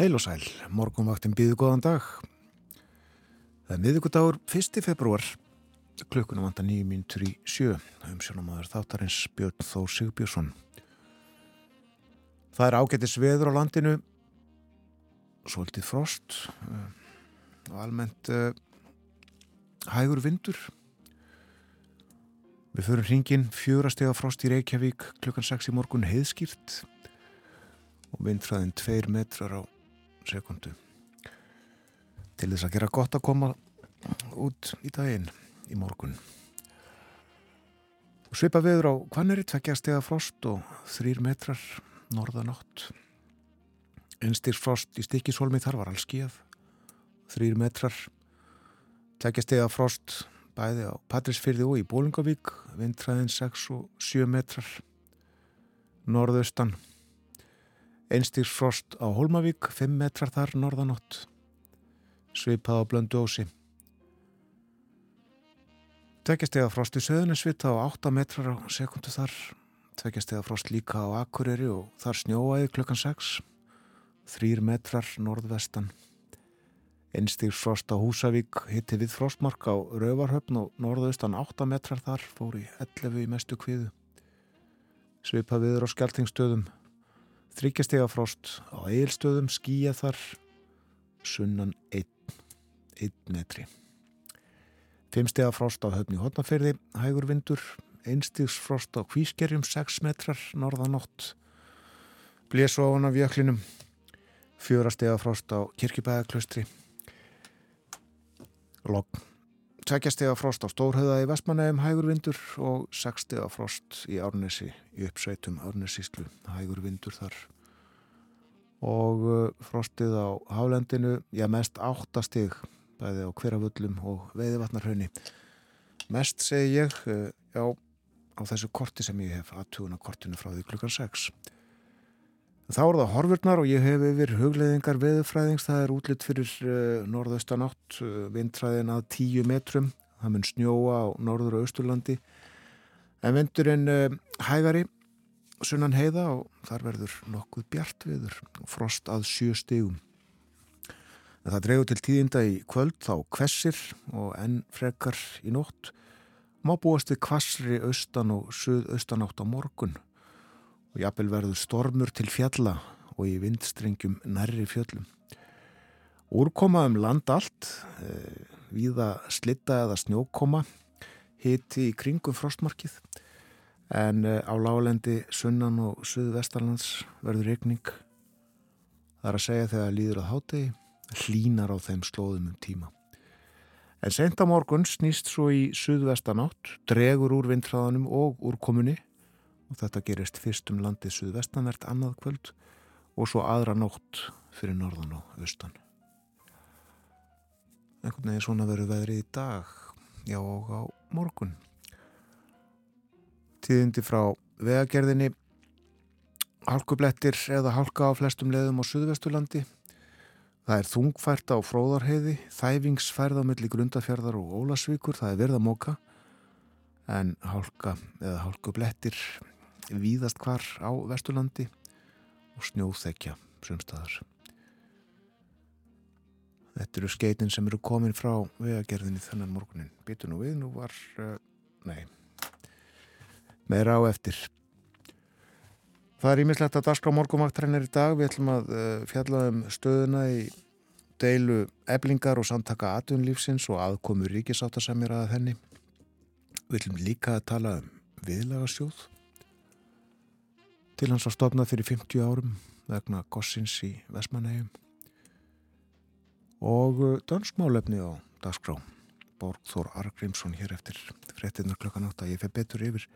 Heil og sæl, morgunvaktin býðu góðan dag. Það er miðugudagur 1. februar, klukkuna vanda 9 mínutur í sjö, um sjónamaður þáttarins Björn Þór Sigbjörnsson. Það er ágættis veður á landinu, svolítið frost eh, og almennt uh, hægur vindur. Við förum hringin fjórastega frost í Reykjavík klukkan 6 í morgun heiðskýrt og vindfræðin 2 metrar á sekundu. Til þess að gera gott að koma út í daginn í morgun. Svipa viður á Kvanneri tveggjastega frost og þrýr metrar norðanátt einstýrsfrost í stikkishólmi þar var alls skíð þrýr metrar tveggjastega frost bæði á Patrísfyrði og í Bólingavík vindræðin 6 og 7 metrar norðaustan Einstýrs frost á Hólmavík, 5 metrar þar norðanótt, svipað á blöndu ósi. Tveggjastega frost í söðunni svita á 8 metrar á sekundu þar, tveggjastega frost líka á Akureyri og þar snjóaði klukkan 6, 3 metrar norðvestan. Einstýrs frost á Húsavík hitti við frostmark á Rauvarhöfn og norðaustan 8 metrar þar fór í 11 í mestu kviðu. Svipað viður á skjaltingstöðum Þryggjastega frost á eilstöðum skýja þar sunnan 1 metri. Fimmstega frost á höfni hotnaferði, hægur vindur, einstigs frost á kvískerjum 6 metrar norðanótt, blésu á hann af jöklinum, fjórastega frost á kirkibæðaklaustri, logg. Tvekkjastega frost á Stórhauða í Vestmanægum hægur vindur og sekstega frost í Árnesi í uppsveitum Árnesíslu hægur vindur þar. Og uh, frostið á Hálendinu já mest áttastig bæði á hverjafullum og veiðvatnarhaunni mest segi ég uh, já á þessu korti sem ég hef aðtuguna kortinu frá því klukkan 6 Þá er það horfurnar og ég hef yfir hugleðingar veðufræðings. Það er útlitt fyrir uh, norðaustan átt, uh, vindræðin að 10 metrum. Það mun snjóa á norður og austurlandi. En vindurinn uh, hægari, sunnan heiða og þar verður nokkuð bjart viður. Frost að sjö stegum. En það dregur til tíðinda í kvöld þá kvessir og enn frekar í nótt. Má búast við kvassri austan og suðaustan átt á morgun og jafnvel verður stormur til fjalla og í vindstrengjum nærri fjöllum. Úrkoma um land allt, eh, viða slitta eða snjókoma, hiti í kringum frostmarkið, en eh, á lálendi sunnan og suðvestarlands verður regning. Það er að segja þegar líður að hátegi, hlínar á þeim slóðum um tíma. En sent á morgun snýst svo í suðvestanátt, dregur úr vindhraðanum og úr komunni og þetta gerist fyrst um landið suðvestanvert annað kvöld og svo aðra nótt fyrir norðan og austan. Einhvern veginn svona verður veðrið í dag, já og á morgun. Tíðindi frá vegagerðinni, halkublettir eða halka á flestum leðum á suðvestulandi. Það er þungfært á fróðarheiði, þæfingsfærð á milli grundafjörðar og ólasvíkur, það er verða móka en hálka eða hálkublettir víðast hvar á Vesturlandi og snjóþekja sumstaðar. Þetta eru skeitin sem eru komin frá vegagerðinni þennan morgunin. Býtu nú við, nú var, uh, nei, meira á eftir. Það er ímislegt að daska á morgumaktræðinir í dag. Við ætlum að uh, fjalla um stöðuna í deilu eblingar og samtaka atunlífsins og aðkomu ríkisáttasemjur að henni. Við ætlum líka að tala um viðlagasjóð til hans að stopna fyrir 50 árum vegna gossins í Vesmanægum og uh, dansmálefni á dagskrá. Borgþór Argrímsson hér eftir frettinnar klokkan átt að ég feg betur yfir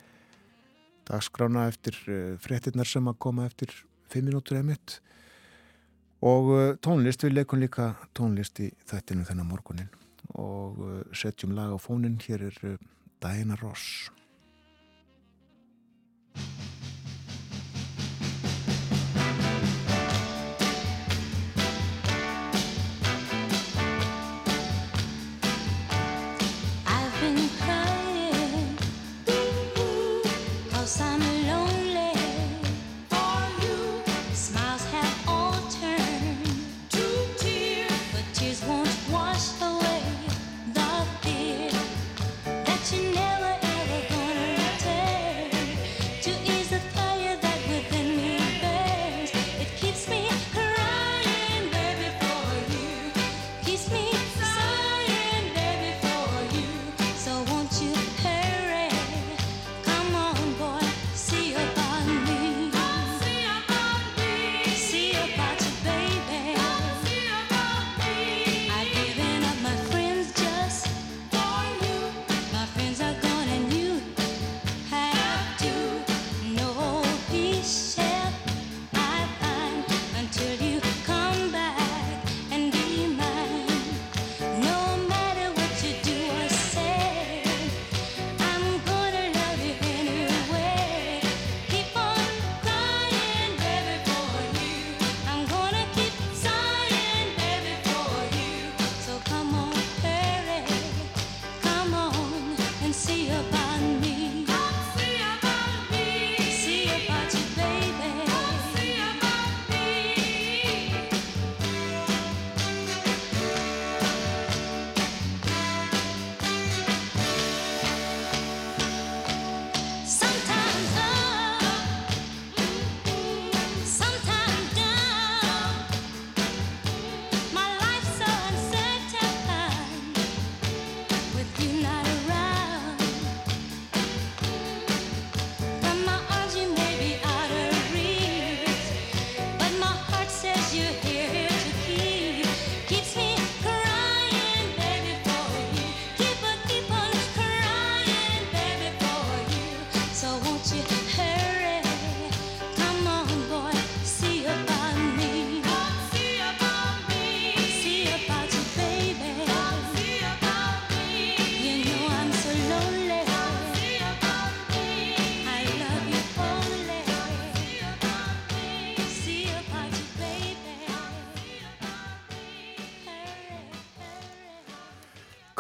dagskrána eftir uh, frettinnar sem að koma eftir 5 minútur eða mitt. Og uh, tónlist, við leikum líka tónlist í þættinu þennan morgunin og setjum lag á fónin hér er Diana Ross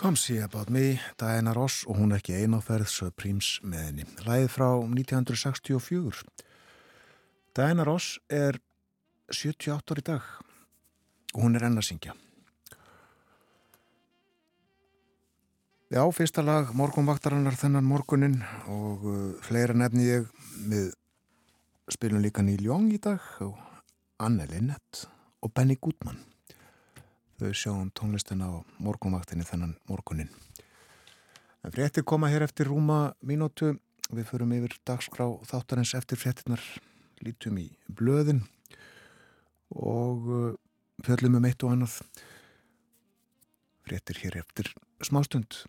Come See About Me, Diana Ross og hún ekki eináferð Supremes með henni. Læðið frá 1964. Diana Ross er 78 ári í dag og hún er enn að syngja. Já, fyrsta lag morgunvaktarannar þennan morgunin og uh, fleira nefni ég við spilum líka Neil Young í dag og Anne Linnet og Benny Goodman þau sjáum tónlistina á morgunvaktinni þennan morgunin. En fréttir koma hér eftir rúma mínútu. Við förum yfir dagskrá þáttarins eftir fréttinar, lítum í blöðin og uh, fjöllum um eitt og annað. Fréttir hér eftir smástund.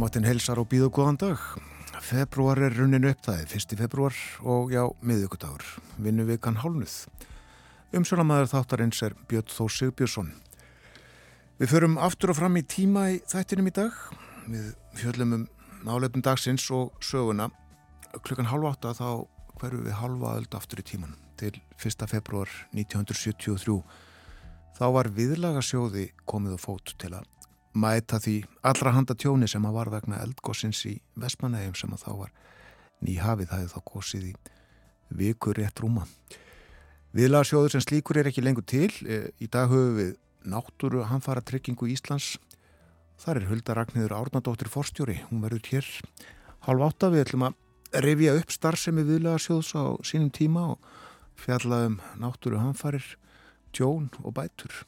Morgumáttin helsar og býðu góðan dag. Februar er runnin upp, það 1. februar og já, miðugudagur. Vinnu vikan hálnuð. Umsjónamaður þáttarins er Björn Þó Sigbjörnsson. Við förum aftur og fram í tíma í þættinum í dag. Við fjöllum um nálefnum dagsins og söguna. Klukkan halv átta þá hverju við halva öld aftur í tíman til 1. februar 1973. Þá var viðlagasjóði komið á fót til að mæta því allra handa tjóni sem að var vegna eldgósins í Vestmanægjum sem að þá var nýhafið það er þá gósið í vikur rétt rúma. Viðlagsjóður sem slíkur er ekki lengur til. E, í dag höfum við náttúru hanfara tryggingu Íslands. Þar er Hulda Ragnhildur Árnadóttir Forstjóri. Hún verður hér halv átta. Við ætlum að revja upp starfsemi viðlega sjóðs á sínum tíma og fjalla um náttúru hanfarir, tjón og bætur.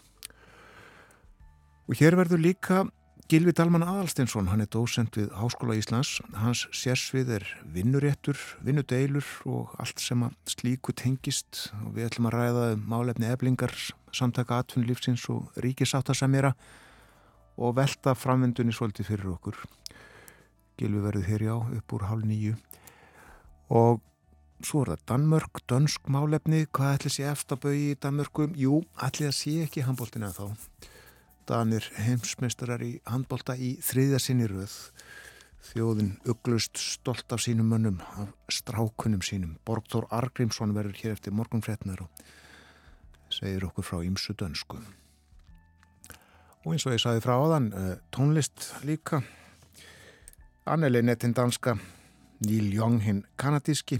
Og hér verður líka Gilvi Dalman Adalsteinsson, hann er dósend við Háskóla Íslands. Hans sérsvið er vinnuréttur, vinnudeilur og allt sem að slíku tengist og við ætlum að ræða um málefni eblingar, samtaka atvinnulífsins og ríkisáttasemjara og velta framvendunni svolítið fyrir okkur. Gilvi verður hér já upp úr hálf nýju og svo er það Danmörk, dönsk málefni, hvað ætli sé eftabögi í Danmörkum? Jú, ætli það sé ekki handbóltina þá. Danir heimsmeistarar í handbólta í þriðja sinni röð. Þjóðin uglust stolt af sínum mönnum, af strákunum sínum. Borgþór Argrímsson verður hér eftir morgunfrétnar og segir okkur frá ímsu dönsku. Og eins og ég saði frá áðan, eh, tónlist líka. Anneli nettin danska, Neil Young hinn kanadíski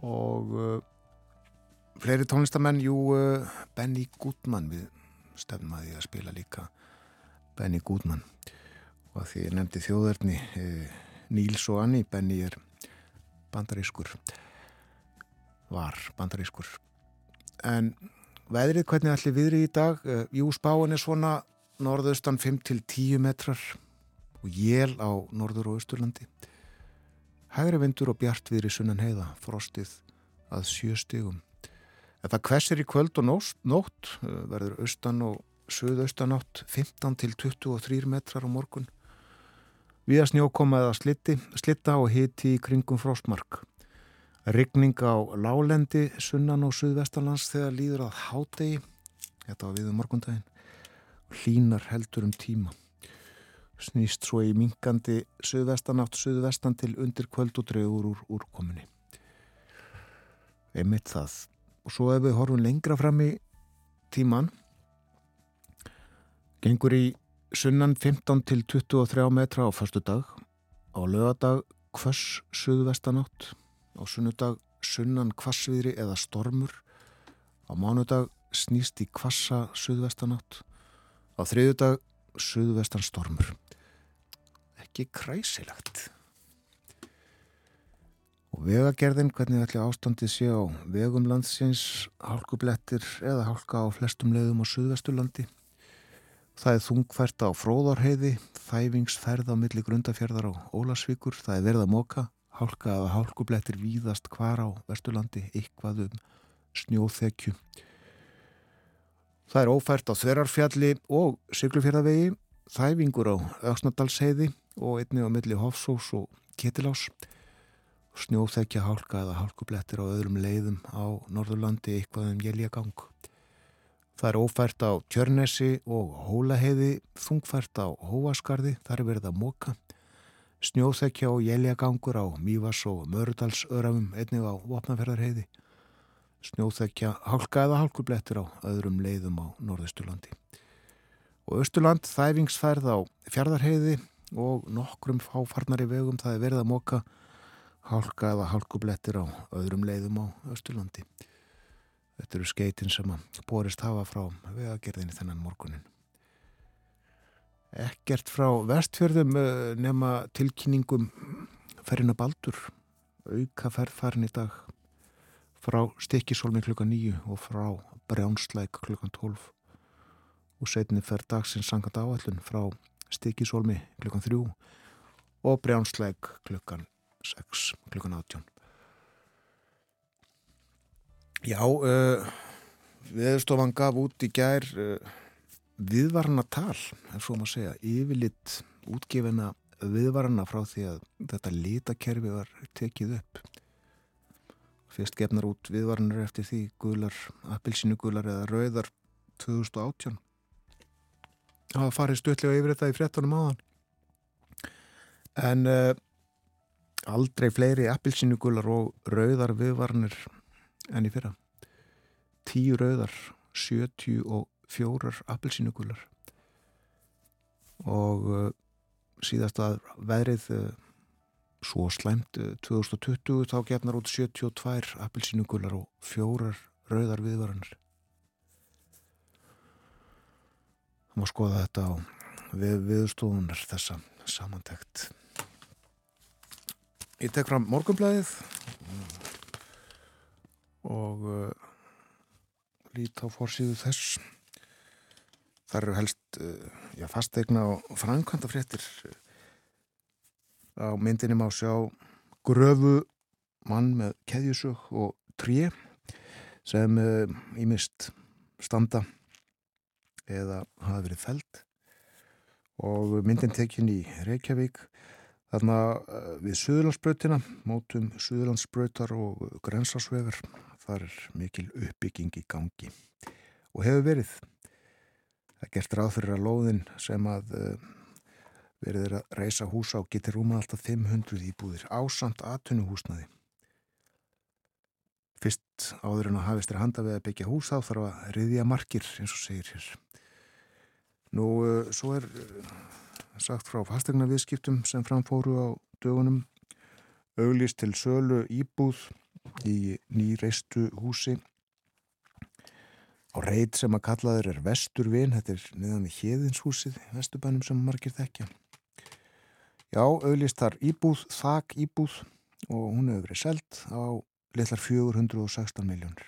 og uh, fleiri tónlistamenn, jú, uh, Benny Goodman við stefnum að að spila líka Benny Goodman. Og því ég nefndi þjóðverðni eh, Níls og Anni, Benny er bandarískur var bandarískur. En veðrið hvernig allir viðri í dag? Eh, jú spáin er svona norðaustan 5-10 metrar og jél á norður og austurlandi. Hægri vindur og bjart viðri sunnan heiða frostið að sjö stigum En það hversir í kvöld og nótt, nótt eh, verður austan og söðaustanátt 15 til 23 metrar á morgun. Við að snjókoma eða slitti, slitta og hiti í kringum frostmark. Ryggning á lálendi, sunnan og söðvestanlands þegar líður að hádegi, þetta var við um morgundaginn, hlínar heldur um tíma. Snýst svo í mingandi söðvestanátt, söðvestan til undir kvöld og draugur úr úrkominni. Emmitt það og svo ef við horfum lengra fram í tíman gengur í sunnan 15 til 23 metra á förstu dag á lögadag hvers suðvestanátt. Á sunnudag sunnan kvassviðri eða stormur. Á mánudag snýst í kvassa suðvestanátt. Á þriðudag suðvestan stormur ekki kræsilegt Og vegagerðin, hvernig ætli ástandið sé á vegum landsins, hálkublettir eða hálka á flestum leiðum á Suðvestulandi. Það er þungfært á fróðarheiði, þæfingsferð á milli grundafjörðar á Ólasvíkur, það er verið að móka, hálka eða hálkublettir víðast hvar á Vestulandi, ykkvað um snjóþekju. Það er ófært á Þverarfjalli og Siglufjörðavegi, þæfingur á Öksnadalsheiði og einni á milli Hofsós og Ketilás snjóþekja hálka eða hálkublettir á öðrum leiðum á Norðurlandi eitthvað um jæljagang. Það er ófært á Tjörnesi og Hólaheiði, þungfært á Hóaskarði, þar er verið að móka. Snjóþekja og jæljagangur á Mývas og Mörudalsörafum, einnig á Vopnaferðarheiði. Snjóþekja hálka eða hálkublettir á öðrum leiðum á Norðusturlandi. Og Östurland þæfingsfærð á Fjardarheiði og nokkrum fáfarnari vegum það er verið að móka hálka eða hálkublettir á öðrum leiðum á Östurlandi. Þetta eru skeitin sem að borist hafa frá vegagerðinni þennan morgunin. Ekkert frá vestfjörðum eh, nema tilkynningum ferina baldur, auka ferðfarin í dag frá Stikisólmi klukka nýju og frá Brjánslæk klukkan tólf og setni fer dagsins sangand áallun frá Stikisólmi klukkan þrjú og Brjánslæk klukkan 6 klukkan 18 Já uh, viðstofan gaf út í gær uh, viðvarna tal er svo maður segja, yfirlitt útgefina viðvarna frá því að þetta lítakerfi var tekið upp. Fyrst gefnar út viðvarnir eftir því gular, appilsínugular eða rauðar 2018 það farið stutlega yfir þetta í frettunum áðan. En uh, aldrei fleiri appilsínugular og rauðar viðvarnir enn í fyrra. Tíu rauðar 74 appilsínugular og uh, síðast að veðrið uh, svo slæmt uh, 2020 þá gefnar út 72 appilsínugular og fjórar rauðar viðvaranir. Það má skoða þetta á við, viðstofunar þessa samantækt. Ég tek fram morgunblæðið og uh, lít á fórsíðu þess. Það eru helst uh, fastegna og framkvæmda fréttir. Á myndinni má sjá gröfu mann með keðjusug og tré sem uh, mist standa eða hafa verið feld og myndin tekinn í Reykjavík þarna uh, við Suðurlandsbrautina mótum Suðurlandsbrautar og grensásvegar. Þar er mikil uppbygging í gangi og hefur verið. Það gert ráð fyrir að lóðin sem að uh, verið að reysa húsa og getur rúma alltaf 500 íbúðir ásamt aðtunuhúsnaði fyrst áður en að hafist er handa við að byggja hús þá þarf að riðja markir eins og segir hér. Nú uh, svo er sagt frá fastegna viðskiptum sem framfóru á dögunum auglist til sölu íbúð í nýreistu húsi. Á reit sem að kallaður er Vesturvin þetta er niðan við Hjeðinshúsið Vesturbænum sem margir þekkja. Já, auglist þar íbúð þak íbúð og hún hefur verið selt á litlar 416 miljónir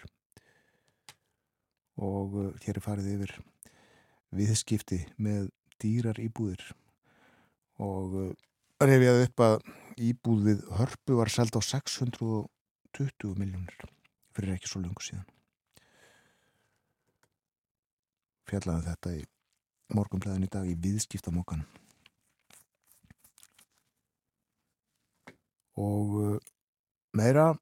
og uh, hér er farið yfir viðskipti með dýrar íbúðir og uh, reyfjaði upp að íbúð við hörpu var seld á 620 miljónir fyrir ekki svo lungu síðan. Fjallaði þetta í morgunblæðin í dag í viðskiptamokkanum og uh, meira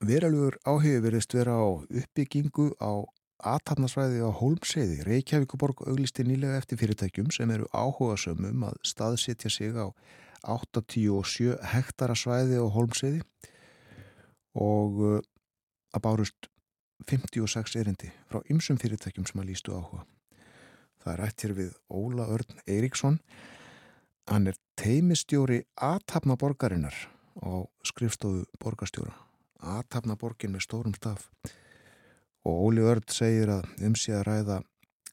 Veralögur áhugir verðist vera á uppbyggingu á aðtarnasvæði á Hólmseiði. Reykjavíkuborg auglisti nýlega eftir fyrirtækjum sem eru áhuga sömum að staðsetja sig á 87 hektara svæði á Hólmseiði og uh, að bárust 56 erindi frá ymsum fyrirtækjum sem að lístu áhuga. Það er ættir við Óla Örn Eiríksson. Hann er teimistjóri aðtapnaborgarinnar á skrifstofu borgarstjóra aðtapna borgin með stórum staf og Óli Örd segir að um sig að ræða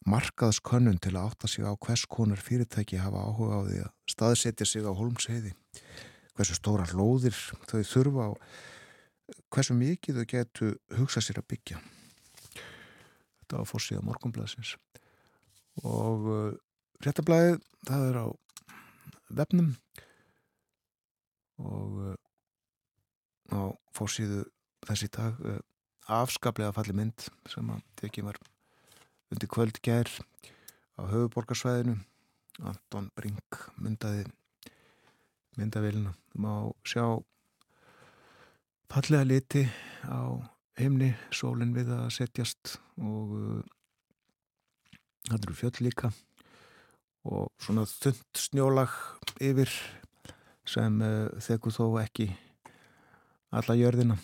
markaðskönnun til að átta sig á hvers konar fyrirtæki hafa áhuga á því að staðsetja sig á holmsheiði hversu stóra hlóðir þau þurfa og hversu mikið þau getu hugsa sér að byggja. Þetta var fórsíða morgunblæðsins og uh, réttablaðið það er á vefnum. Og uh, á fórsíðu þessi dag uh, afskaplega falli mynd sem að tekið var undir kvöld gær á höfuborgarsvæðinu Anton Brink myndaði myndavilina má sjá fallega liti á heimni, sólinn við að setjast og það uh, eru fjöll líka. Og svona þund snjólag yfir sem uh, þekur þó ekki alla jörðina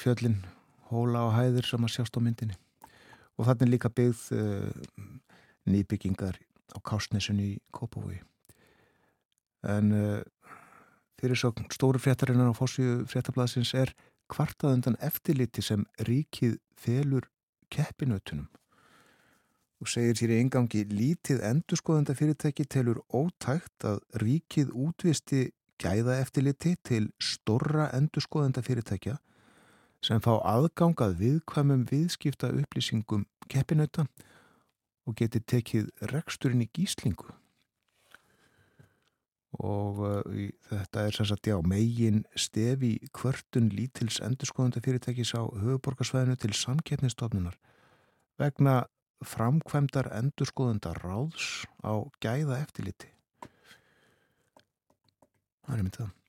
fjöllin hóla og hæðir sem að sjást á myndinni. Og þannig líka byggð uh, nýbyggingar á Kásnesun í Kópavogi. En uh, fyrir svo stóru fréttarinnar á fórsvíu fréttablasins er kvartaðundan eftirliti sem ríkið felur keppinautunum. Og segir sér í engangi lítið endurskoðanda fyrirtæki telur ótækt að ríkið útvisti gæða eftirliti til storra endurskoðenda fyrirtækja sem fá aðgangað viðkvæmum viðskipta upplýsingum keppinauta og geti tekið reksturinn í gíslingu. Og uh, þetta er sérsagt já, megin stefi kvörtun lítils endurskoðenda fyrirtækis á höfuborgarsvæðinu til samkeppnistofnunar vegna framkvæmdar endurskoðenda ráðs á gæða eftirliti það er myndið það.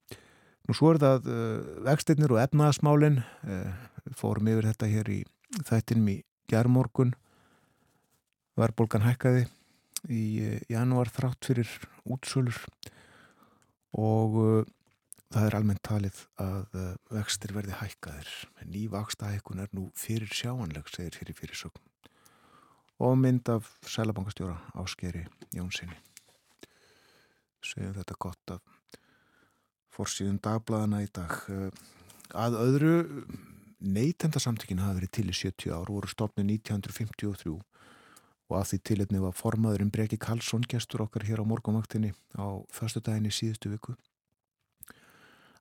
Nú svo er það uh, vextinnir og efnaðasmálinn, uh, fórum yfir þetta hér í þættinum í gerðmorgun, verðbólgan hækkaði í uh, janúar þrátt fyrir útsölur og það er almennt talið að vextir verði hækkaðir. Nývaksta hækkun er nú fyrir sjáanleg, segir fyrir fyrirsögn og mynd af sælabankastjóra áskeri Jónssoni. Segjum þetta gott af fórsíðum dagbladana í dag. Eh, að öðru neytendasamtökinu hafa verið til í 70 ár, voru stopnið 1953 og að því tilitni var formaðurinn Breki Karlsson gestur okkar hér á morgumvaktinni á förstu daginni síðustu viku.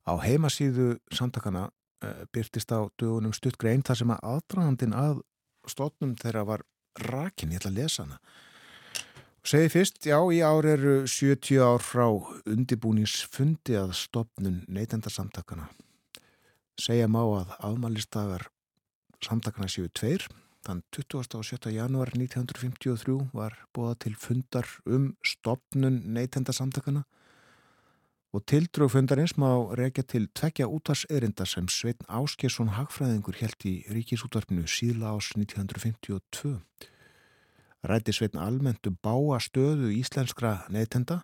Á heimasíðu samtakana uh, byrtist á dögunum stuttgrein þar sem að aðdragandin að stótnum þeirra var rakin, ég ætla að lesa hana. Segði fyrst, já, í ár eru 70 ár frá undibúningsfundi að stopnun neytendarsamtakana. Segja má að afmælistagar samtakana séu tveir Þann 27. janúar 1953 var bóða til fundar um stopnun neytendasamtakana og tildrög fundarins má rekja til tvekja útvarserinda sem Sveitn Áskjesson Hagfræðingur held í ríkisútvarpinu síðla ás 1952. Rætti Sveitn almennt um báa stöðu íslenskra neytenda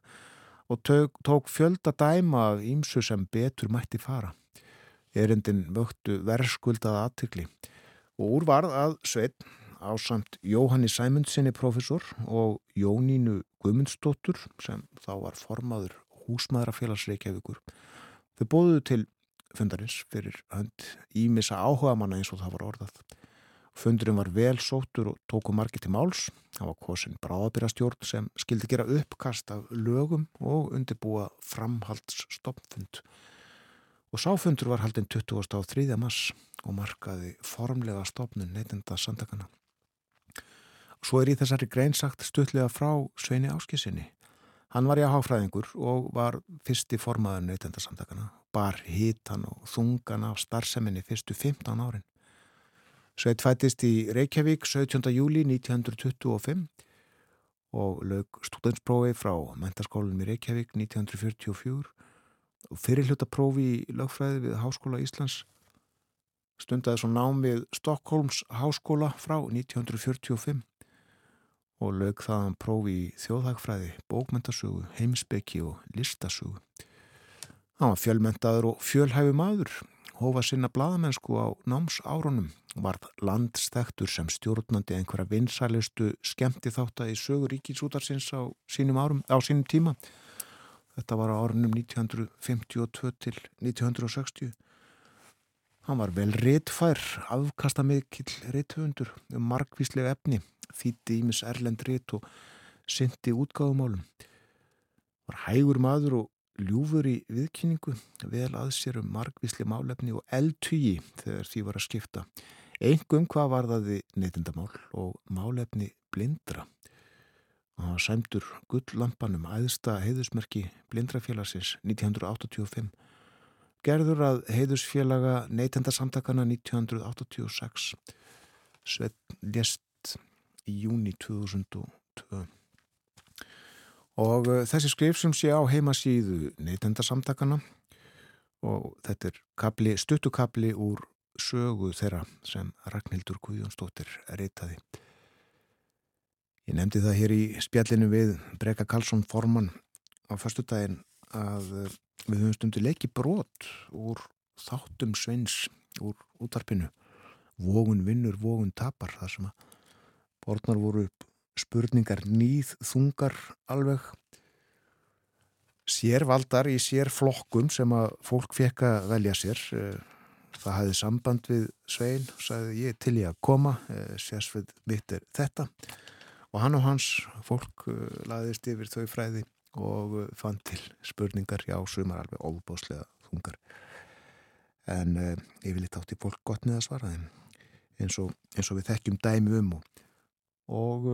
og tók, tók fjölda dæma af ímsu sem betur mætti fara. Erindin vöktu verðskuldaða aðtykli og úr varð að Sveit á samt Jóhanni Sæmundsinni profesor og Jónínu Guðmundsdóttur sem þá var formaður húsmaðurafélagsreikjavíkur. Þau bóðuðu til fundarins fyrir hönd ímissa áhuga manna eins og það var orðað. Fundurinn var vel sóttur og tóku margi til máls. Það var kosin bráðabyrjastjórn sem skildi gera uppkast af lögum og undirbúa framhaldsstoppfund. Og sáfundur var haldinn 23. mars og markaði formlega stopnun neytenda samtakana. Svo er í þessari grein sagt stutlega frá Sveini Áskisinni. Hann var í áháfræðingur og var fyrsti formaður neytenda samtakana, bar hitan og þungan af starfseminni fyrstu 15 árin. Sveit fættist í Reykjavík 17. júli 1925 og lög stúdensprófi frá mentaskólinum í Reykjavík 1944 og fyrirlutaprófi í lögfræði við Háskóla Íslands stundaði svo nám við Stokkólms háskóla frá 1945 og lög þaðan prófi í þjóðhagfræði, bókmentasögu, heimsbyggi og listasögu. Það var fjölmentaður og fjölhæfi maður, hófa sinna bladamennsku á námsárunum, varð landstektur sem stjórnandi einhverja vinsælistu skemmti þátt að í sögur ríkisútarsins á sínum, árum, á sínum tíma. Þetta var á árunum 1952 til 1960 Hann var vel réttfær, afkastamikill rétthundur um markvíslega efni, þýtti ímis erlend rétt og syndi útgáðumálum. Var hægur maður og ljúfur í viðkynningu, vel að sér um markvíslega málefni og eldtugi þegar því var að skipta. Engum hvað var það við neytindamál og málefni blindra. Það var sæmdur gullampanum æðsta heiðusmerki blindrafélagsins 1985 gerður að heiðusfélaga neytendasamtakana 1986 Sveit lést í júni 2002 og uh, þessi skrif sem sé á heimasíðu neytendasamtakana og þetta er kapli, stuttukapli úr sögu þeirra sem Ragnhildur Guðjónsdóttir reytaði Ég nefndi það hér í spjallinu við Breka Karlsson Forman á förstu daginn að uh, við höfum stundu leiki brot úr þáttum sveins úr útarpinu vógun vinnur, vógun tapar þar sem að borðnar voru upp spurningar nýð þungar alveg. Sérvaldar í sérflokkum sem að fólk fekk að velja sér eh, það hafði samband við Svein og sagði ég til ég að koma eh, sérsvið mitt er þetta. Og hann og hans fólk eh, laðist yfir þau fræði og fann til spurningar já, sumar alveg óbáslega þungar. En yfirleitt átti fólk gott með að svara þeim eins og, eins og við þekkjum dæmi um og, og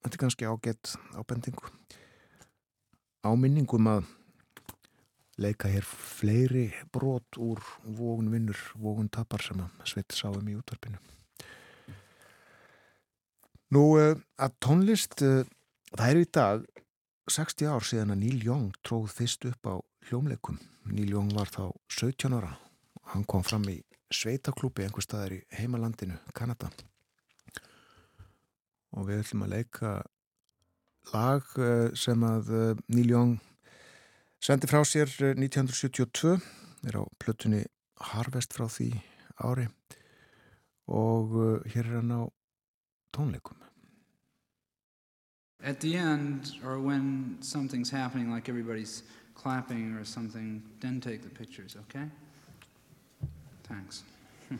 þetta er kannski ágætt ábendingu áminningum að leika hér fleiri brot úr vógun vinnur, vógun tapar sem að sveit sáum í útvarpinu Nú uh, að tónlist uh, það er í dag 60 ár síðan að Neil Young tróð fyrst upp á hljómleikum. Neil Young var þá 17 ára. Hann kom fram í sveitaklúpi einhver staðar í heimalandinu, Kanada. Og við ætlum að leika lag eh, sem að eh, Neil Young sendi frá sér 1972. Það er á plötunni Harvest frá því ári og eh, hér er hann á tónleikum. At the end, or when something's happening, like everybody's clapping or something, then take the pictures, okay? Thanks.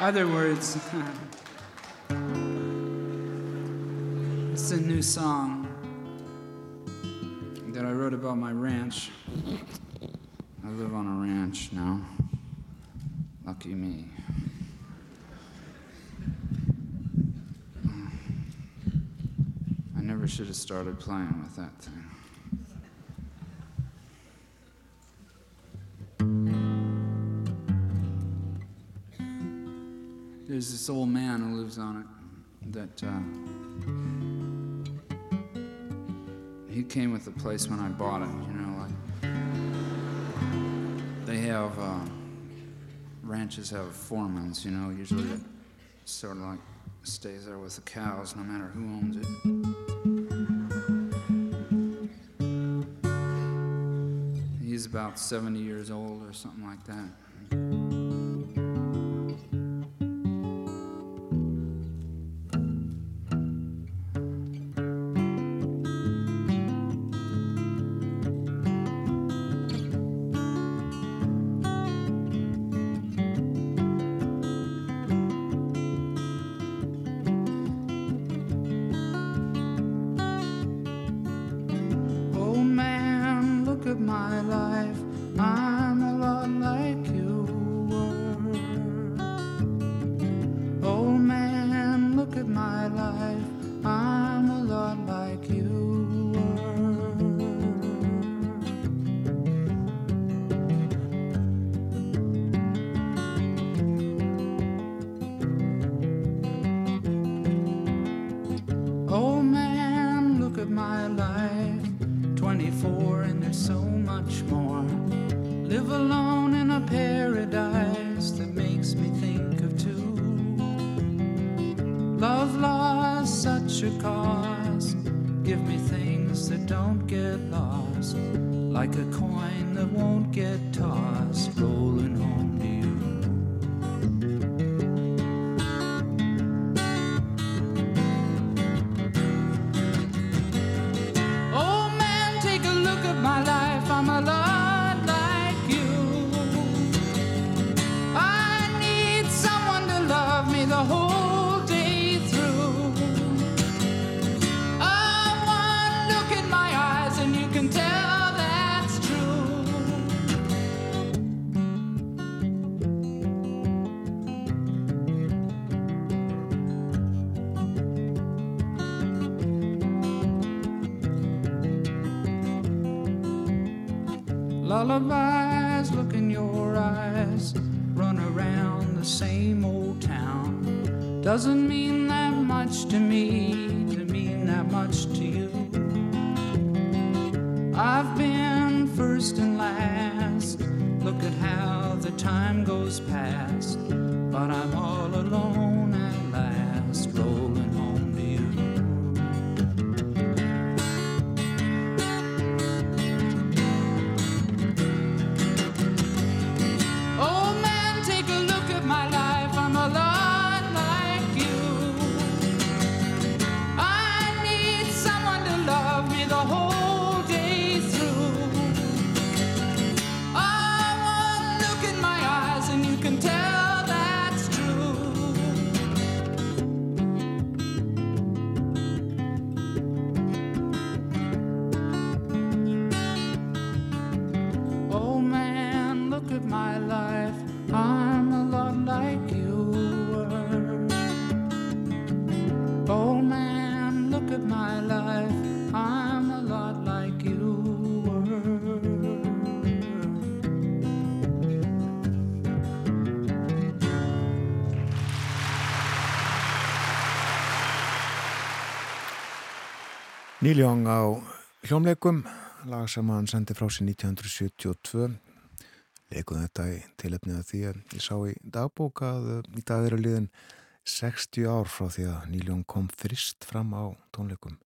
Other words. is a new song that I wrote about my ranch. I live on a ranch now. Lucky me. I never should have started playing with that thing. This old man who lives on it that uh, he came with the place when I bought it. You know, like they have uh, ranches have foremans. You know, usually it sort of like stays there with the cows, no matter who owns it. He's about 70 years old or something like that. Neil Young á hljómleikum lag sem hann sendi frá sér 1972 leikum þetta í tilefnið að því að ég sá í dagbók að uh, í dag eru liðin 60 ár frá því að Neil Young kom frist fram á tónleikum.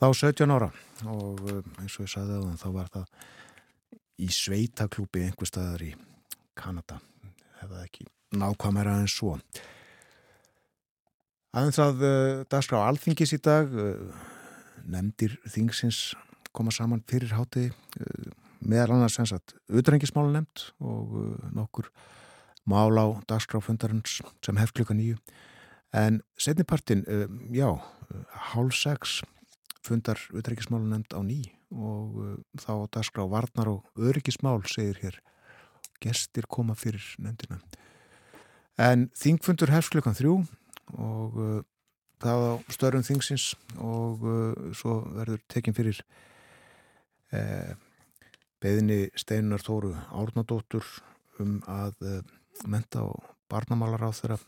Þá 17 ára og uh, eins og ég sagði það þá var það í sveitaklúpi einhver staðar í Kanada. Hefða ekki nákvæmera en svo? Aðeins að uh, dagskrá alþingis í dag uh, nefndir þingsins koma saman fyrir háti meðal annars sem sagt utrengismála nefnd og uh, nokkur mál á dagskráfundarins sem hefð klukka nýju En setnipartin, uh, já, hálf sex fundar utreikismálu nefnd á ný og þá dagskrá varnar og öryggismál segir hér gestir koma fyrir nefndina. En þingfundur hefst klukkan þrjú og það á störum þingsins og uh, svo verður tekinn fyrir eh, beðinni Steinar Tóru Árnadóttur um að eh, menta og barnamálar á þeirra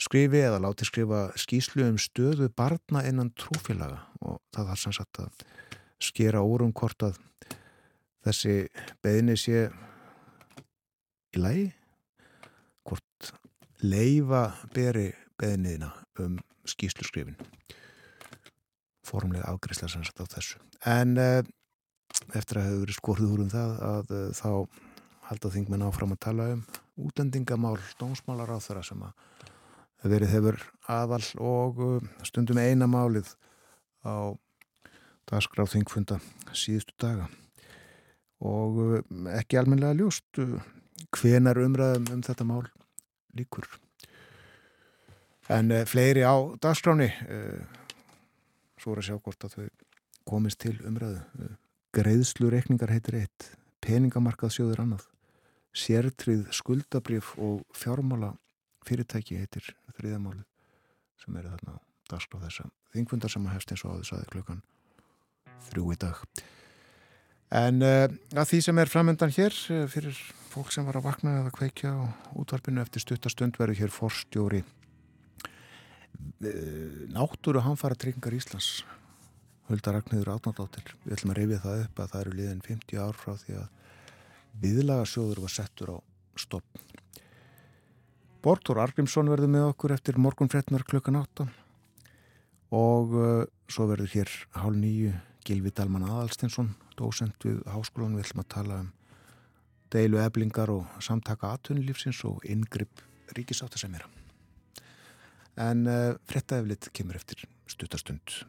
skrifi eða láti skrifa skýslu um stöðu barna innan trúfélaga. Og það var sannsagt að skera órum hvort að þessi beðinni sé í lagi hvort leifa beri beðinniðina um skýslu skrifin formlega afgriðsla sannsagt á þessu. En uh, eftir að hefur verið skorðið úr um það að uh, þá halda þingmenn áfram að tala um útendingamál, dómsmálar á þeirra sem að verið hefur aðal og uh, stundum eina málið á dagskráð þingfunda síðustu daga. Og ekki almenlega ljóst hvenar umræðum um þetta mál líkur en fleiri á dagskráni svo er að sjá hvort að þau komist til umræðu. Greiðslureikningar heitir eitt peningamarkaðsjóður annað. Sértrið skuldabrif og fjármála fyrirtæki heitir þriðamáli sem eru þarna dagskráð þessa þingfundar sem að hefst eins og áður saði klukkan þrjú í dag. En uh, að því sem er framöndan hér uh, fyrir fólk sem var að vakna eða kveikja á útvarpinu eftir stuttastund verður hér forstjóri uh, náttúru hanfara tryggingar Íslands. Hulda Ragnhildur Átnardóttir við ætlum að reyfið það upp að það eru liðin 50 ár frá því að viðlagasjóður var settur á stopp Bortur Argrímsson verður með okkur eftir morgun frettnar klukkan 8 og uh, svo verður hér hálf nýju Gilvi Dalman Adalstinsson dósend við háskólan við ætlum að tala um deilu eblingar og samtaka aðtunulífsins og yngripp ríkisáttasemira en uh, frettaeflit kemur eftir stutastund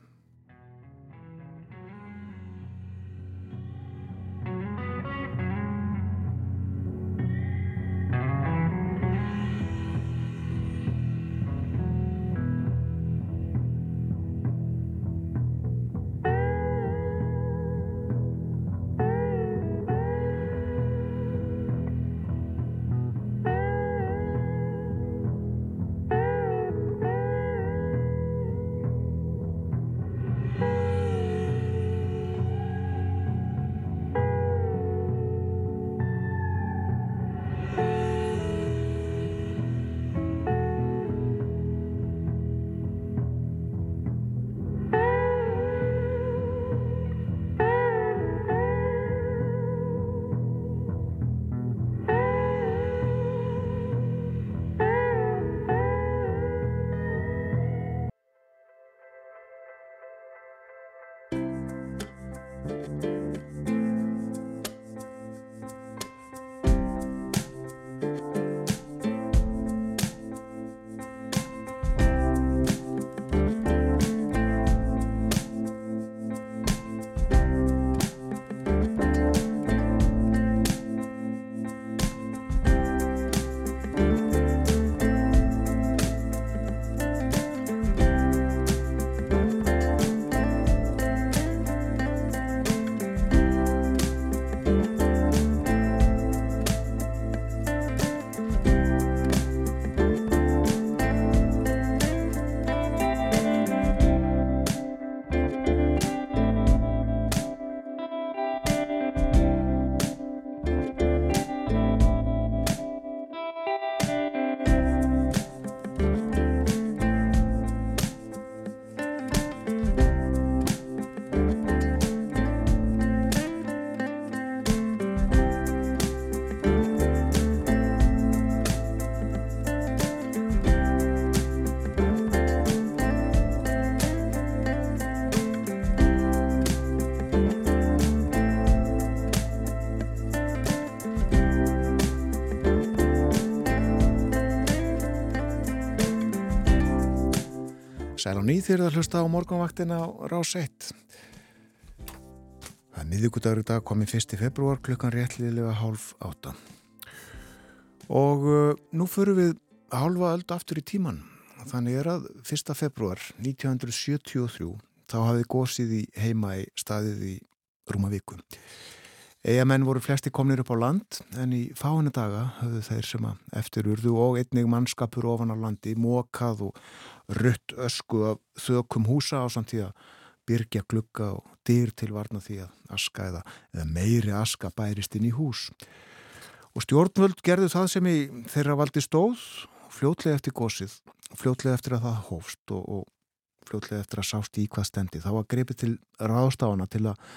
Sæl og nýð að hlusta á morgunvaktina á rás 1. Það er miðugudagur í dag komið 1. februar klukkan réttliðilega hálf átta. Og uh, nú förum við hálfa öll aftur í tíman. þannig er að 1. februar 1973 þá hafði gósið í heima í staðið í rúma viku. Eigamenn voru flesti komnir upp á land en í fáinu daga höfðu þeir sem að eftir urðu og einnig mannskapur ofan á landi, mókað og rutt ösku af þökum húsa á samtíða byrkja glugga og dyr til varna því að aska eða, eða meiri aska bærist inn í hús. Og stjórnvöld gerðu það sem í þeirra valdi stóð fljótlega eftir gósið, fljótlega eftir að það hófst og, og fljótlega eftir að sást í hvað stendi. Það var greipið til ráðstána til að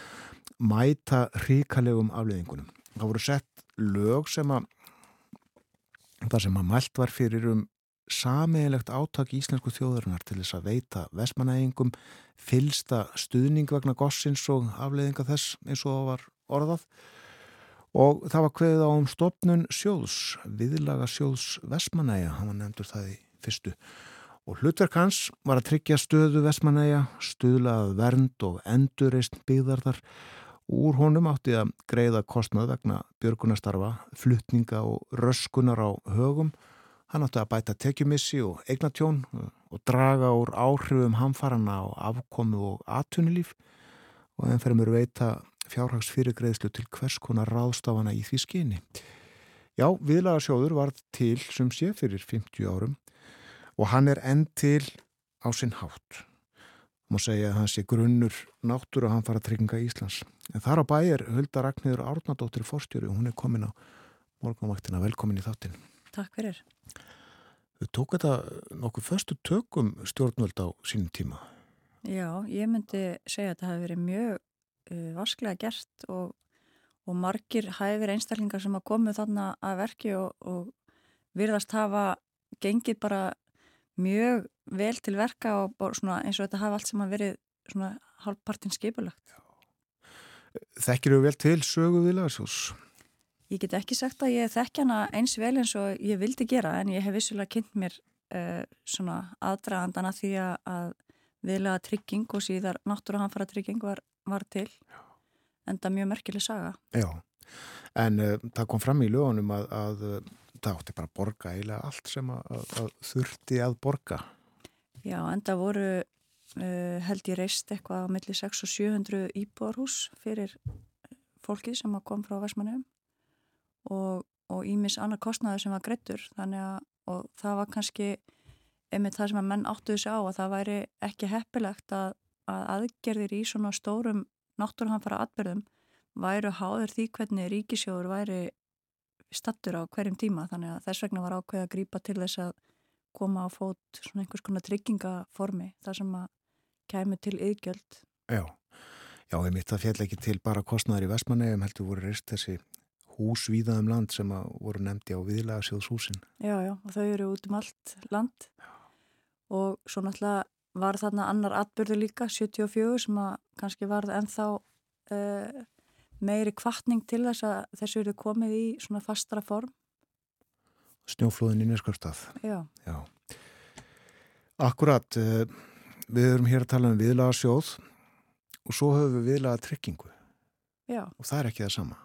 mæta ríkalegum afleðingunum. Það voru sett lög sem að það sem að mælt var fyrir um sameigilegt áttak íslensku þjóðarinnar til þess að veita vesmanægingum fylsta stuðning vegna gossins og afleðinga þess eins og það var orðað. Og það var kveðið á um stopnun sjóðs, viðlaga sjóðs vesmanæga, hann var nefndur það í fyrstu. Og hlutverk hans var að tryggja stöðu vesmanæga, stuðlað vernd og endurreist byggðarðar. Úr honum átti að greiða kostnað vegna björgunastarfa, fluttninga og röskunar á högum. Hann átti að bæta tekjumissi og eignatjón og draga úr áhrifum hamfarana á afkomu og atunilíf og þeim fyrir mér veita fjárhags fyrirgreðslu til hvers konar ráðstafana í því skyni. Já, viðlagasjóður var til sem sé fyrir 50 árum og hann er enn til á sinn hátt má segja að hans er grunnur náttúru að hann fara að trygginga Íslands. En þar á bæ er Hulda Ragnhildur Árnadóttir fórstjóri og hún er komin á morgunvaktina. Velkomin í þáttin. Takk fyrir. Þau tók þetta nokkuð förstu tökum stjórnvöld á sínum tíma. Já, ég myndi segja að þetta hefði verið mjög uh, vasklega gert og, og margir hæfir einstaklingar sem að komu þarna að verki og, og virðast hafa gengið bara mjög vel til verka og eins og þetta hafa allt sem að verið svona halvpartin skipulagt. Þekkir þú vel til sögu viðlagsjós? Ég get ekki sagt að ég þekk hana eins vel eins og ég vildi gera en ég hef vissulega kynnt mér uh, svona aðdragandana því að viðlega trygging og síðar náttúruhanfara trygging var, var til en það er mjög merkileg saga. Já, en uh, það kom fram í lögunum að, að það átti bara að borga eiginlega allt sem að, að, þurfti að borga. Já, en það voru uh, held ég reist eitthvað á milli 6 og 700 íbúarhús fyrir fólkið sem kom frá Vestmannum og ímis annar kostnaður sem var grettur þannig að það var kannski einmitt það sem að menn áttuðu sig á að það væri ekki heppilegt að, að aðgerðir í svona stórum náttúrhanfara atbyrðum væru háður því hvernig ríkisjóður væri stattur á hverjum tíma þannig að þess vegna var ákveð að grýpa til þess að koma á fót svona einhvers konar tryggingaformi þar sem að kemur til yðgjöld. Já, já, ég mitt að fjall ekki til bara kostnæðar í Vestmannegjum heldur voru reist þessi hús víðaðum land sem voru nefndi á viðlega sjóðshúsin. Já, já, og þau eru út um allt land já. og svo náttúrulega var þarna annar atbyrðu líka, 74, sem að kannski varð ennþá uh, meiri kvartning til þess að þessu eru komið í svona fastra form. Snjóflóðin í neskvörstað. Já. Já. Akkurat, eh, við erum hér að tala um viðlaga sjóð og svo höfum við viðlaga tryggingu. Já. Og það er ekki það sama.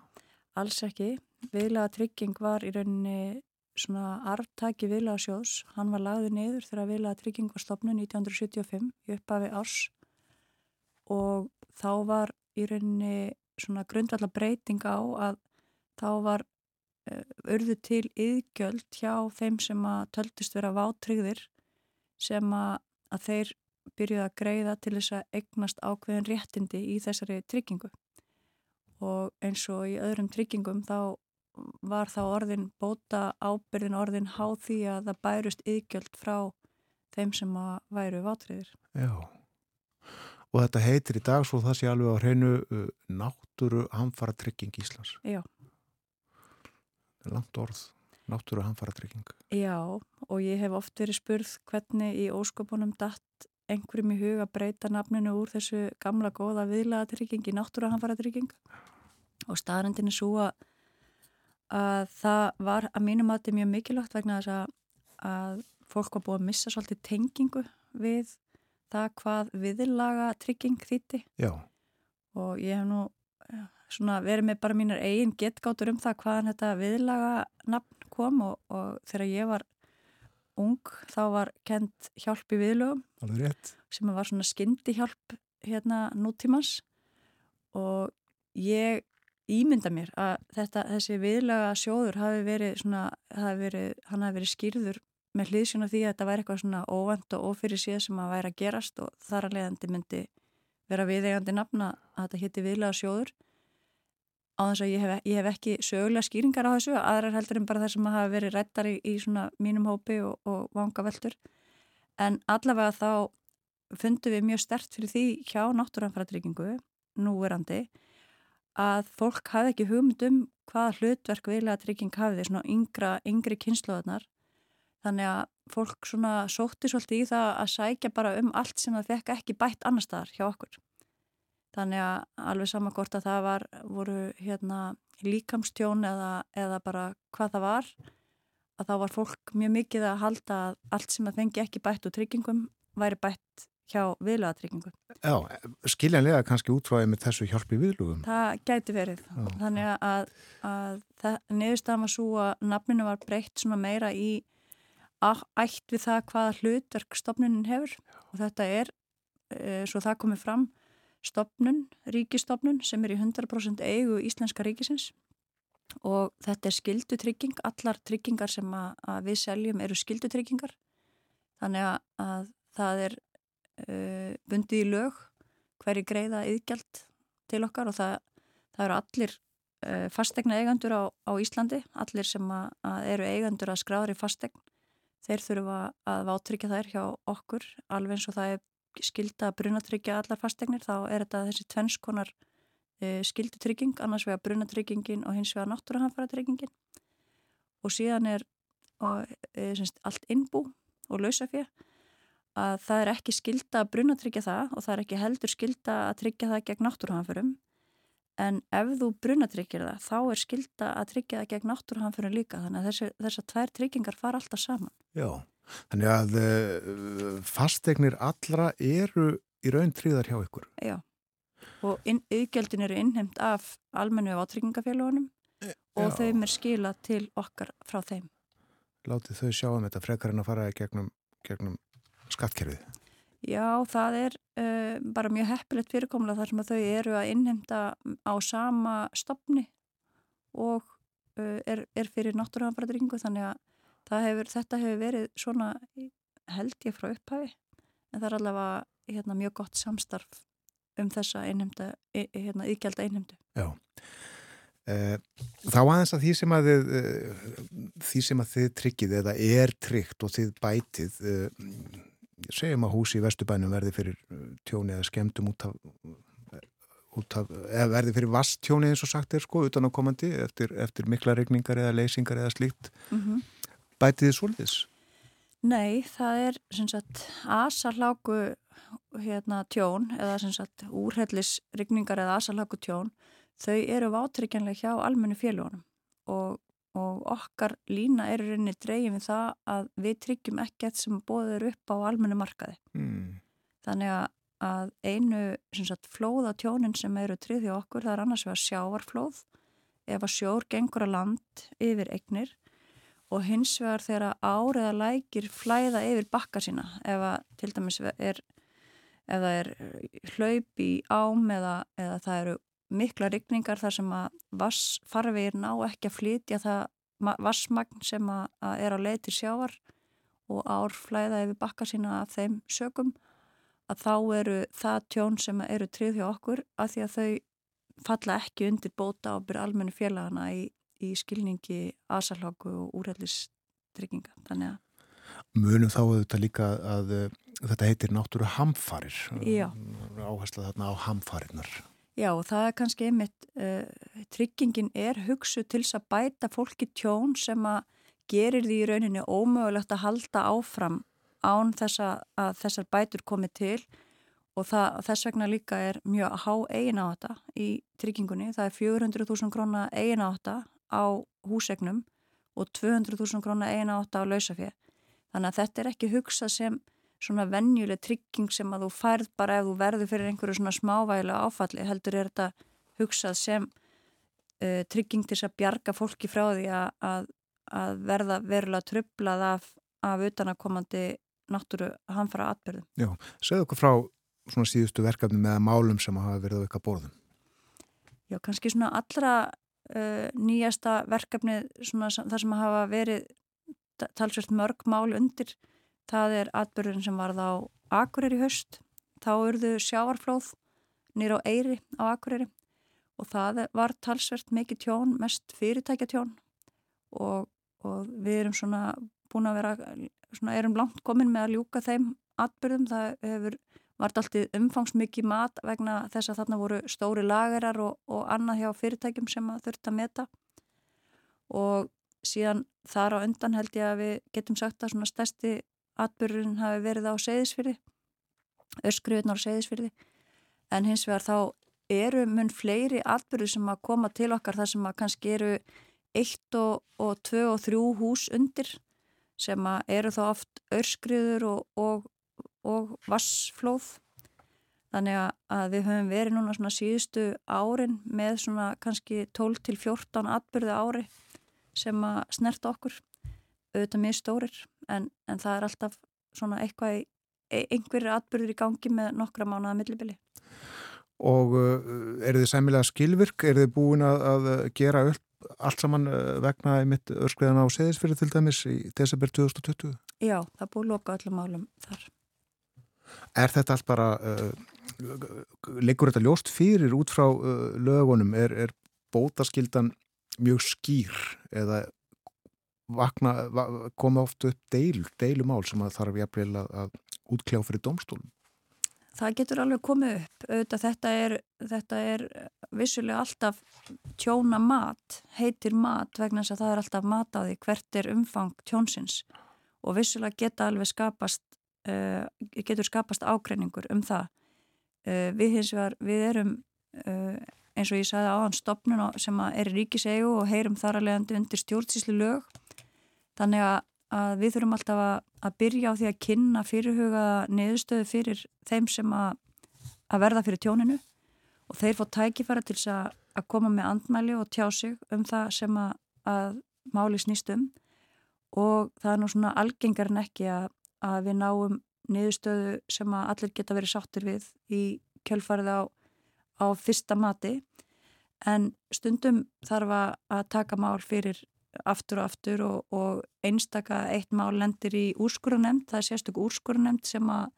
Alls ekki. Viðlaga trygging var í rauninni svona arftæki viðlaga sjóðs. Hann var lagðið niður þegar viðlaga trygging var stopnud 1975 í upphafi árs og þá var í rauninni svona grundvallar breyting á að þá var uh, urðu til yðgjöld hjá þeim sem að töldist vera vátrygðir sem að, að þeir byrjuði að greiða til þess að eignast ákveðin réttindi í þessari tryggingu og eins og í öðrum tryggingum þá var þá orðin bóta ábyrðin orðin háð því að það bærust yðgjöld frá þeim sem að væru vátrygðir. Já og þetta heitir í dag svo það sé alveg á hreinu uh, náttúru hamfara trygging Íslands. Já. Langt orð, náttúru hamfara trygging. Já, og ég hef oft verið spurð hvernig í ósköpunum datt einhverjum í hug að breyta nafninu úr þessu gamla góða viðlaga trygging í náttúru hamfara trygging og staðrendin er svo að, að það var að mínum að þetta er mjög mikilvægt vegna þess að, að fólk var búið að missa svolítið tengingu við það hvað viðlaga trygging þýtti Já. og ég hef nú svona, verið með bara mínar eigin getgátur um það hvaðan þetta viðlaga nafn kom og, og þegar ég var ung þá var kent hjálp í viðlögum. Sem var svona skyndi hjálp hérna nútímans. Og ég ímynda mér að þetta, þessi viðlaga sjóður hafi verið svona, hafi verið, hann hafi verið skýrður með hlýðsjónu því að þetta væri eitthvað svona óvend og ofyrir síðan sem að væri að gerast og þar að leiðandi myndi vera viðegandi nafna að þetta hitti viðlaga sjóður á þess að ég hef, ég hef ekki sögulega skýringar á þessu, aðrar heldur en bara þess að maður hafi verið rættar í, í svona mínum hópi og, og vanga veldur en allavega þá fundum við mjög stert fyrir því hjá náttúranfæratryggingu núverandi að fólk hafi ekki hugmynd um hvaða hlutverk viðlega trygging hafi því svona yngra, yngri kynsluðarnar þannig að fólk svona sótti svolítið í það að sækja bara um allt sem það fekk ekki bætt annar staðar hjá okkur þannig að alveg sama hvort að það var voru hérna líkamstjón eða, eða bara hvað það var að þá var fólk mjög mikið að halda að allt sem það fengi ekki bætt úr tryggingum væri bætt hjá viðlagatryggingum. Já, skiljanlega kannski útfæðið með þessu hjálpi viðlugum. Það gæti verið. Já. Þannig að, að neðurstaðan var svo að nafninu var breytt svona meira í ætt við það hvaða hlutverk stopnunin hefur og þetta er, e, svo það komið fram, stopnun, ríkistopnun sem er í 100% eigu íslenska ríkisins. Og þetta er skildutrygging, allar tryggingar sem að, að við seljum eru skildutryggingar þannig að, að það er uh, bundið í lög hverju greiða yðgjald til okkar og það, það eru allir uh, fastegna eigandur á, á Íslandi, allir sem að, að eru eigandur að skráður í fastegn þeir þurfa að vátryggja þær hjá okkur alveg eins og það er skilda að brunatryggja allar fastegnir þá er þetta þessi tvennskonar uh, skildutrygging, annars vega brunatryggingin og hins vega náttúruhanfæratryggingin og síðan er og, e, semst, allt innbú og lausafið að það er ekki skilda að brunatryggja það og það er ekki heldur skilda að tryggja það gegn náttúruhanförum en ef þú brunatryggir það þá er skilda að tryggja það gegn náttúruhanförum líka þannig að þessi, þessar tvær tryggingar fara alltaf saman. Já, þannig að uh, fastegnir allra eru í raun tríðar hjá ykkur. Já, og auðgjöldin eru innheimt af almennu átryggingarfélagunum e, og þau er skila til okkar frá þeim. Látið þau sjá um þetta frekar en að fara gegnum, gegnum skattkerfið? Já, það er uh, bara mjög heppilegt fyrirkomlega þar sem þau eru að innhemta á sama stopni og uh, er, er fyrir náttúruhanfæradringu þannig að hefur, þetta hefur verið svona held ég frá upphæfi en það er allavega hérna, mjög gott samstarf um þessa innhemta, hérna, ígjald að innhemtu. Já. Uh, þá aðeins að því sem að þið, uh, því sem að þið tryggið eða er tryggt og þið bætið uh, segjum að húsi í Vestubænum verði fyrir tjóni eða skemdum út af, út af eða verði fyrir vasttjóni eins og sagt er sko utan á komandi eftir, eftir mikla regningar eða leysingar eða slíkt mm -hmm. Bætið þið svolítið? Nei, það er sagt asaláku hérna tjón eða sagt úrhellis regningar eða asaláku tjón þau eru vátrykjanlega hjá almennu félagunum og og okkar lína er rauninni dreyjum við það að við tryggjum ekkert sem bóður upp á almennu markaði. Mm. Þannig að, að einu sagt, flóða tjónin sem eru tryggði okkur það er annars vegar sjávarflóð ef að sjór gengur að land yfir eignir og hins vegar þegar áriða lækir flæða yfir bakka sína ef að til dæmis er, ef það er hlaup í ám eða, eða það eru mikla rigningar þar sem að vassfarfið ná ekki að flytja það vassmagn sem að, að er á leið til sjávar og árflæða yfir bakka sína af þeim sögum að þá eru það tjón sem eru trið hjá okkur að því að þau falla ekki undir bóta á byrja almennu félagana í, í skilningi asalháku og úrællistrygginga. Þannig að Munum þá auðvitað líka að þetta heitir náttúru hamfarir. Já. Áhersla þarna á hamfarinnar. Já, það er kannski einmitt, uh, tryggingin er hugsu til þess að bæta fólki tjón sem að gerir því í rauninni ómögulegt að halda áfram án þess að þessar bætur komi til og það, þess vegna líka er mjög há eigin á þetta í tryggingunni. Það er 400.000 krónar eigin á þetta á húsegnum og 200.000 krónar eigin á þetta á lausafið. Þannig að þetta er ekki hugsað sem svona vennjuleg trygging sem að þú færð bara ef þú verður fyrir einhverju svona smávægilega áfalli heldur er þetta hugsað sem uh, trygging til að bjarga fólki frá því að, að, að verða verulega trublað af af utanakomandi náttúru hanfara atbyrðum. Já, segðu okkur frá svona síðustu verkefni með málum sem hafa verið á ykkar borðum. Já, kannski svona allra uh, nýjasta verkefni svona þar sem hafa verið talsvöld mörg mál undir það er atbyrðin sem varð á Akureyri höst. Þá urðu sjáarflóð nýra á Eyri á Akureyri og það var talsvert mikið tjón, mest fyrirtækja tjón og, og við erum svona búin að vera, svona erum langt komin með að ljúka þeim atbyrðum. Það hefur vart alltaf umfangsmikið mat vegna þess að þarna voru stóri lagerar og, og annað hjá fyrirtækjum sem að þurft að meta. Og síðan þar á undan held ég að við getum sagt að svona stærsti atbyrjun hafi verið á seyðisfyrði öskruðunar á seyðisfyrði en hins vegar þá eru mun fleiri atbyrju sem að koma til okkar þar sem að kannski eru eitt og, og tvö og þrjú hús undir sem að eru þá oft öskruður og, og og vassflóð þannig að við höfum verið núna svona síðustu árin með svona kannski 12 til 14 atbyrðu ári sem að snerta okkur auðvitað mjög stórir en, en það er alltaf svona eitthvað í, einhverju atbyrður í gangi með nokkra mánuða millibili Og uh, er þið sæmilega skilvirk? Er þið búin að, að gera upp allt saman uh, vegna mitt örskriðan á seðisfyrir til dæmis í desember 2020? Já, það búið loka öllum málum þar Er þetta allt bara, uh, leikur þetta ljóst fyrir út frá uh, lögunum? Er, er bótaskildan mjög skýr eða vakna, va, koma oft upp deil, deilumál sem að þarf jafnvel að, að útkljá fyrir domstólum? Það getur alveg komið upp. Auðvitað, þetta, er, þetta er vissulega alltaf tjóna mat, heitir mat vegna þess að það er alltaf mat á því hvert er umfang tjónsins og vissulega geta alveg skapast uh, getur skapast ágreiningur um það. Uh, við hins vegar, við erum uh, eins og ég sagði áðan stopnun sem er ríkisegu og heyrum þar að leiðandi undir stjórnsíslu lög. Þannig að, að við þurfum alltaf að, að byrja á því að kynna fyrirhuga niðurstöðu fyrir þeim sem að, að verða fyrir tjóninu og þeir fá tækifæra til að, að koma með andmæli og tjá sig um það sem að máli snýst um og það er nú svona algengar en ekki að að við náum niðurstöðu sem að allir geta verið sáttir við í kjölfarið á, á fyrsta mati. En stundum þarf að taka mál fyrir aftur og aftur og, og einstaka eitt mál lendir í úrskurunemnd, það er sérstök úrskurunemnd sem að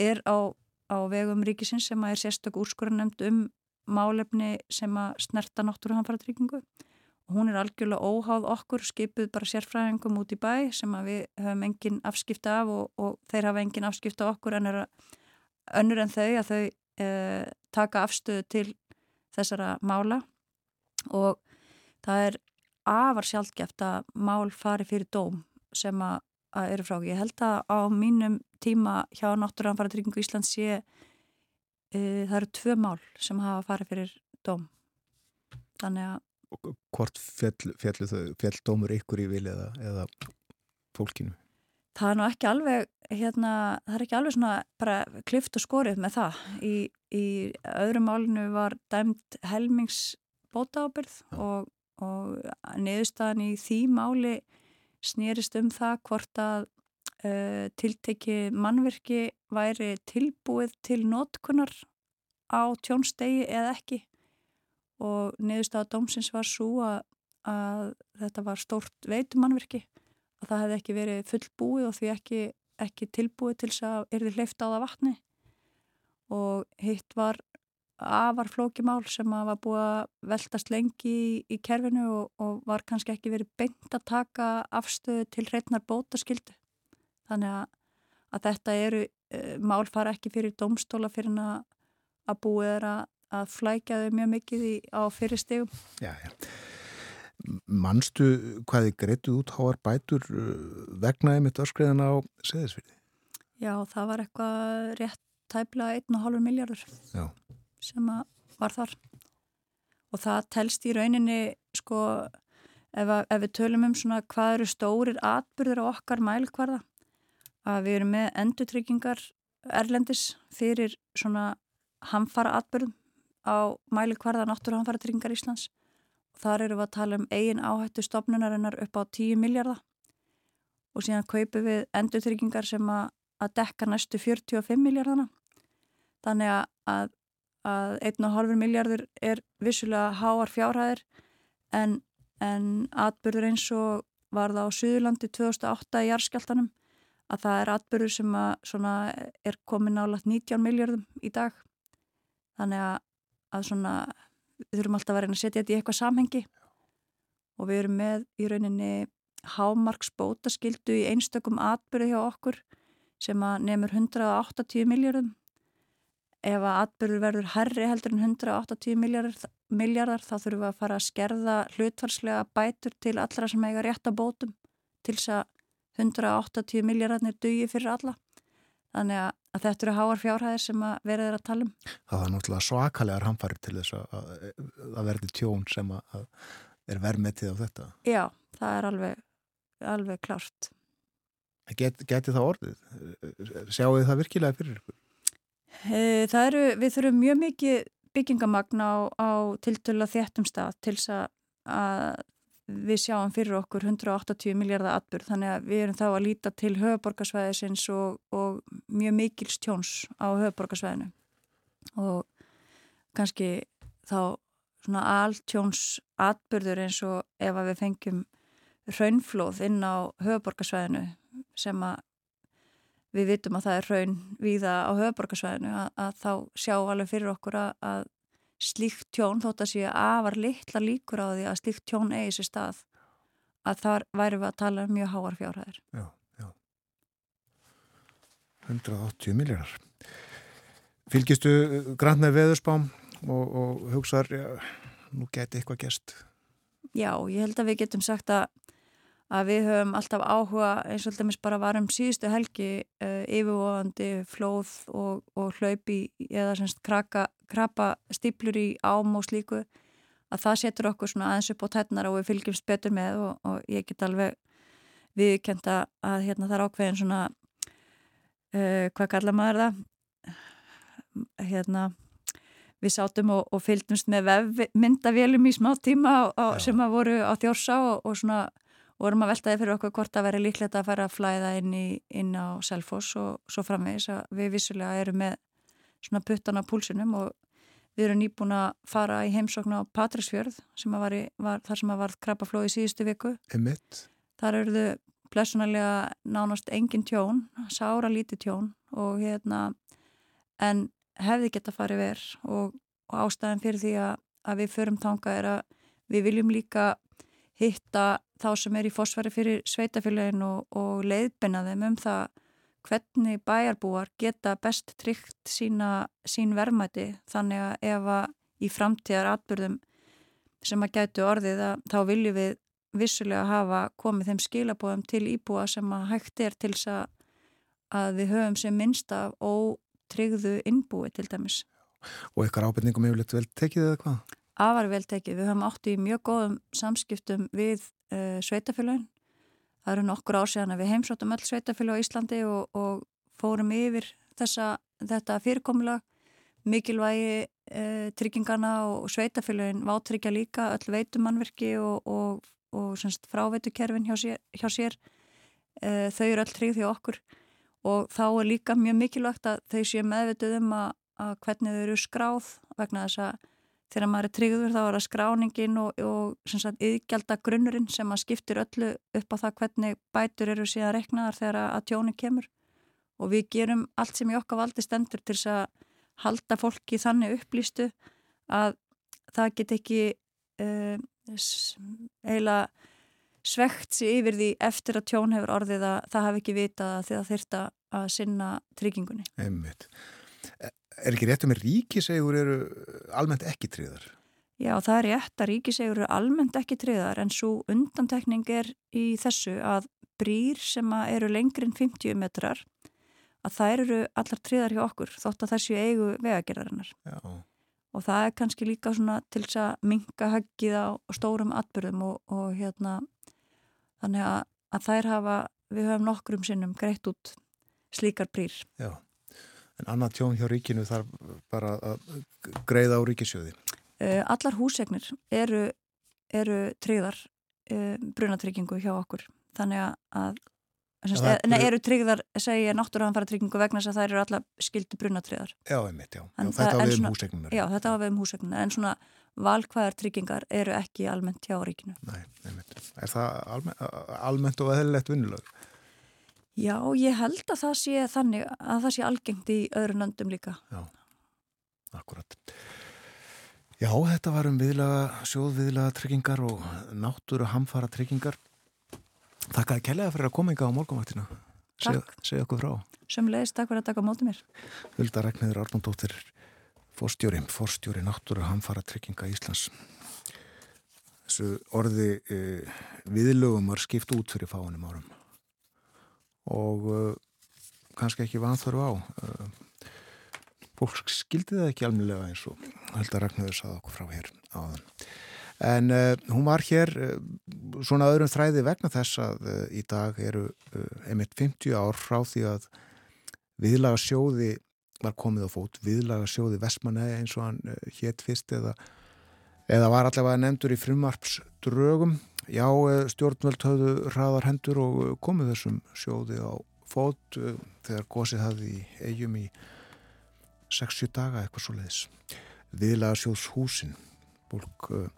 er á, á vegum ríkisins sem að er sérstök úrskurunemnd um málefni sem að snerta náttúruhanfaratryggingu hún er algjörlega óháð okkur, skipuð bara sérfræðingum út í bæ sem við höfum engin afskipta af og, og þeir hafa engin afskipta af okkur en er önnur en þau að þau e, taka afstöðu til þessara mála og það er afar sjálfgeft að mál fari fyrir dóm sem að, að eru frá. Ég held að á mínum tíma hjá Náttúranfaratryggingu Íslands sé e, það eru tvö mál sem hafa farið fyrir dóm. Þannig að hvort fjall, fjall, fjall dómur ykkur í vil eða, eða fólkinu? Það er nú ekki alveg, hérna, það er ekki alveg svona bara klift og skorið með það. Í, í öðru málinu var dæmt helmingsbótaábyrð og, og niðurstaðan í því máli snýrist um það hvort að uh, tilteki mannverki væri tilbúið til notkunar á tjónstegi eða ekki og niðurstaða dómsins var svo að, að þetta var stórt veitumannverki að það hefði ekki verið fullbúið og því ekki, ekki tilbúið til þess að erði hleyft á það vatni. Og hitt var afar flókimál sem að var búið að veltast lengi í, í kerfinu og, og var kannski ekki verið beint að taka afstöðu til hreitnar bótaskildu þannig að, að þetta eru e, mál fara ekki fyrir domstóla fyrir að, að búið er að að flækja þau mjög mikið í, á fyrirstegum. Já, já. Manstu hvaði greituð út háar bætur uh, vegnaði mitt öskriðan á seðisfyrði? Já, það var eitthvað rétt tæpla 1,5 miljardur já. sem var þar. Og það telst í rauninni, sko, ef, að, ef við tölum um svona hvað eru stórir atbyrður á okkar mælkvarða, að við erum með endutryggingar erlendis fyrir svona hamfara atbyrðum á mæli hverða náttúruhanfæratryggingar Íslands. Þar eru við að tala um eigin áhættu stopnunarinnar upp á 10 miljardar og síðan kaupum við endurtryggingar sem að, að dekka næstu 45 miljardana þannig að, að 1,5 miljardur er vissulega háar fjárhæðir en, en atbyrður eins og var það á Suðurlandi 2008 í Jarskjáltanum að það er atbyrður sem að, er komin álagt 19 miljardum í dag. Þannig að, að svona, við þurfum alltaf að vera að setja þetta í eitthvað samhengi. Og við erum með í rauninni hámarksbótaskildu í einstökum atbyrðu hjá okkur sem að nefnur 180 miljardum ef að atbyrður verður herri heldur en 180 miljardar, miljardar þá þurfum við að fara að skerða hlutvarslega bætur til allra sem eiga rétt að bótum til þess að 180 miljardarnir dugi fyrir alla. Þannig að, að þetta eru háar fjárhæðir sem að verður að tala um Það er náttúrulega svakalegar hamfæri til þess að, að verði tjón sem að er verðmetið á þetta Já, það er alveg, alveg klárt Get, Geti það orðið? Sjáu þið það virkilega fyrir ykkur? Eh, það eru, við þurfum mjög mikið byggingamagn á, á tiltölu að þéttum stað til þess að við sjáum fyrir okkur 180 miljardar atbyrð þannig að við erum þá að líta til höfuborgarsvæðisins og, og mjög mikil stjóns á höfuborgarsvæðinu og kannski þá svona alltjóns atbyrður eins og ef að við fengjum raunflóð inn á höfuborgarsvæðinu sem að við vitum að það er raun viða á höfuborgarsvæðinu að, að þá sjá alveg fyrir okkur að, að slíkt tjón þótt að sé afar litla líkur á því að slíkt tjón eigi sér stað að þar væri við að tala um mjög háar fjárhæðir. Já, já. 180 miljardar. Fylgistu grann með veðurspám og, og hugsaður, já, nú geti eitthvað gæst? Já, ég held að við getum sagt að að við höfum alltaf áhuga eins og alltaf bara varum síðustu helgi uh, yfirvofandi flóð og, og hlaupi eða semst kraka, krapa stiplur í ám og slíku að það setur okkur svona aðeins upp á tætnar og við fylgjumst betur með og, og ég get alveg viðkjönda að hérna það er ákveðin svona uh, hvað kalla maður það? Hérna við sátum og, og fylgdumst með myndavélum í smá tíma á, sem að voru á þjórsa og svona og vorum að veltaði fyrir okkur hvort að veri líklegt að fara að flæða inn, í, inn á Selfoss og svo framvegis að við vissulega erum með svona puttan á púlsunum og við erum nýbúin að fara í heimsóknu á Patrísfjörð sem var, í, var þar sem að var krabbaflóð í síðustu viku. Emitt. Þar eru þau blessunarlega nánast engin tjón, sára lítið tjón og hérna en hefði geta farið verð og, og ástæðan fyrir því að, að við förum tanga er að við viljum líka hitta þá sem er í fósfæri fyrir sveitafélagin og, og leiðbina þeim um það hvernig bæjarbúar geta best tryggt sína, sín verðmæti þannig að ef að í framtíðar atbyrðum sem að gætu orðið að þá viljum við vissulega hafa komið þeim skilabóðum til íbúa sem að hægt er til þess að við höfum sem minnst af ótryggðu innbúi til dæmis. Og eitthvað ábyrningum hefur vel tekið eða hvað? afar vel tekið. Við höfum átt í mjög góðum samskiptum við uh, sveitafélagin. Það eru nokkur ár síðan að við heimsóttum öll sveitafélag á Íslandi og, og fórum yfir þessa, þetta fyrirkomulag, mikilvægi uh, tryggingana og sveitafélagin vátryggja líka öll veitumannverki og, og, og fráveitukerfin hjá sér. Hjá sér. Uh, þau eru öll tryggð hjá okkur og þá er líka mjög mikilvægt að þau séu meðvituð um að, að hvernig þau eru skráð vegna þess að þegar maður er tryggður þá er það skráningin og, og yðgjaldar grunnurinn sem að skiptir öllu upp á það hvernig bætur eru síðan reknaðar þegar að tjóni kemur og við gerum allt sem í okkar valdi stendur til þess að halda fólki þannig upplýstu að það get ekki uh, eiginlega svegt sér yfir því eftir að tjón hefur orðið að það hafi ekki vitað að það þurft að sinna tryggingunni. Einmitt er ekki rétt um að ríkisegur eru almennt ekki tríðar? Já, það er rétt að ríkisegur eru almennt ekki tríðar en svo undantekning er í þessu að brýr sem eru lengri en 50 metrar að það eru allar tríðar hjá okkur þótt að þessu eigu vegagerðarinnar. Já. Og það er kannski líka svona til þess að minga höggið á stórum atbyrðum og, og hérna þannig að, að þær hafa, við höfum nokkrum sinnum greitt út slíkar brýr. Já en annað tjón hjá ríkinu þarf bara að greiða á ríkisjöði? Uh, allar húsegnir eru, eru tryggðar uh, brunatryggingu hjá okkur þannig að það nei, eru- tryggðar, segi ég, náttúruhanfara tryggingu vegna þess að þær eru alla skildu brunatriðar. Já, einmitt, já. Já það- þetta en við um húsegnunar. Já, þetta var við um húsegnunar, en svona valkvæðar tryggingar eru ekki almennt hjá ríkinu. Nei, einmitt. Er það almen, almennt og eðlilegt vinnulög? Já, ég held að það sé þannig að það sé algengt í öðrum löndum líka. Já, akkurat. Já, þetta var um viðlaga, sjóðviðlaga tryggingar og náttúru hamfara tryggingar. Þakkaði kellega fyrir að koma yngar á morgunvaktina. Takk. segja okkur frá. Sömulegist, takk fyrir að taka á móti mér. Hulda Ragnæður Arnóndóttir, fórstjóri, fórstjóri náttúru hamfara trygginga Íslands. Þessu orði e, viðlögum var skipt út fyrir fáinum árum og e, kannski ekki vanþörfu á. E, fólk skildi það ekki almennilega eins og Hulda Ragnæður saði okkur frá hér áðan. En uh, hún var hér uh, svona öðrum þræði vegna þess að uh, í dag eru uh, einmitt 50 ár frá því að viðlaga sjóði var komið á fót, viðlaga sjóði Vestmanæði eins og hann uh, hétt fyrst eða, eða var allavega nefndur í frumvarpsdrögum. Já, uh, stjórnvöld höfðu hraðar hendur og uh, komið þessum sjóði á fót uh, þegar gósið hafði í eigum í 60 daga eitthvað svo leiðis. Viðlaga sjóðs húsin, fólk uh,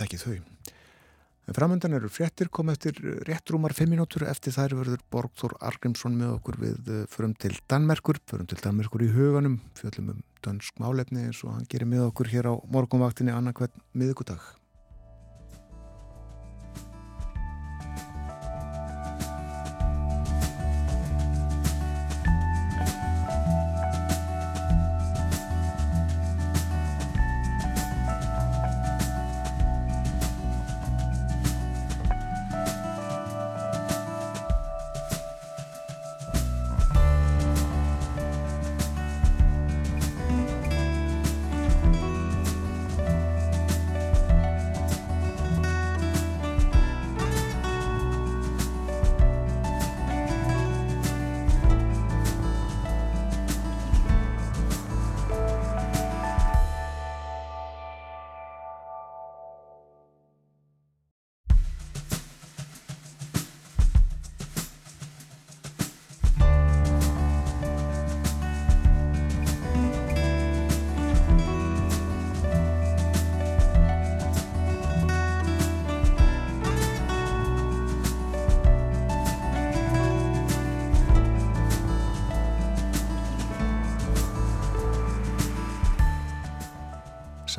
þekkið þau. En framöndan eru fréttir kom eftir rétt rúmar 5 mínútur eftir þær verður Borgþór Argrímsson með okkur við eh, förum til Danmerkur, förum til Danmerkur í huganum, fjöllum um dönsk málefni eins og hann gerir með okkur hér á morgunvaktinni annarkvæmt miðugudag.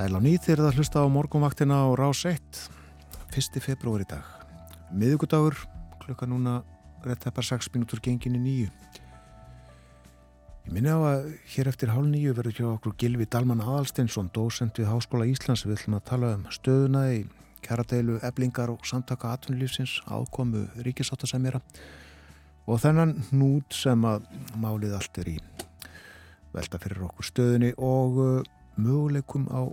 Sæl á nýð þeir að hlusta á morgunvaktina á Rás 1, 1. februar í dag. Miðugudagur, klukka núna rétt eppar 6 mínútur gengin í nýju. Ég minni á að hér eftir hálf nýju verður hjá okkur Gilvi Dalman Aðalsteinsson, dósent við Háskóla Íslands. Við ætlum að tala um stöðuna í kjaradeilu, eblingar og samtaka atvinnulífsins, ákomu ríkisáttasemjara og þennan nút sem að málið allt er í velta fyrir okkur stöðunni og uh, möguleikum á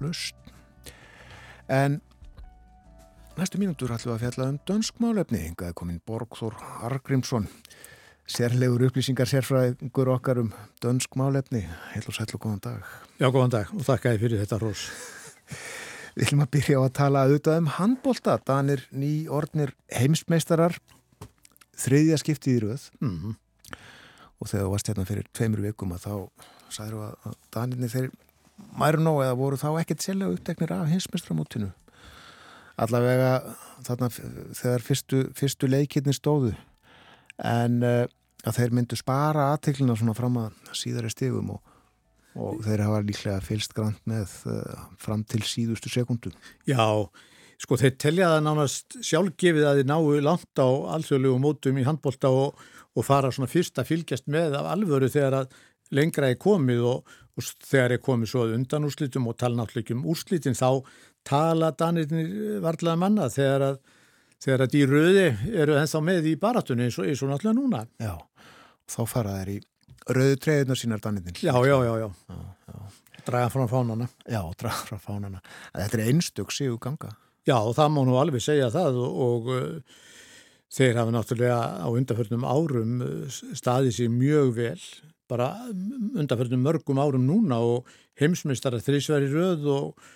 lausn. En næstu mínútur ætlum við að fjalla um dönskmálefni. Engaði komin Borgþór Argrímsson, sérlegur upplýsingar sérfræðingur okkar um dönskmálefni. Heil og sæll og góðan dag. Já, góðan dag og þakka þið fyrir þetta rós. Við ætlum að byrja á að tala auðvitað um handbólta. Danir ný ornir heimsmeistarar, þriðja skiptið í röð Mm. og þegar þú varst hérna fyrir tveimur vikum að þá að, að Danirni þeir mæru nóg eða voru þá ekkert sérlega uppteknir af hinsmestramótinu allavega þarna þegar fyrstu, fyrstu leikirni stóðu. En uh, að þeir myndu spara aðteklina svona fram að síðari stigum og, og þeir hafa líklega fylst grant með uh, fram til síðustu sekundum Já, sko þeir telja það nánast sjálfgefið að þið náu langt á alþjóðlegu mótum í handbólta og, og fara svona fyrst að fylgjast með af alvöru þegar að lengra er komið og, og þegar er komið svo undan úrslitum og tala náttúrulega um úrslitin þá tala danirnir varlega manna þegar að, þegar að í röði eru ennþá með í baratunni eins og, eins og náttúrulega núna. Já, þá fara þeir í rauðu treyðunar sínar Danirnir Já, já, já, já. já, já. Draga frá fánana. Já, draga frá fánana. Þetta er einstök síðu ganga. Já, og það má nú alveg segja það og, og uh, þeir hafa náttúrulega á undarförnum árum uh, staðið sér mjög vel, bara undarförnum mörgum árum núna og heimsmeistara þrísverði röð og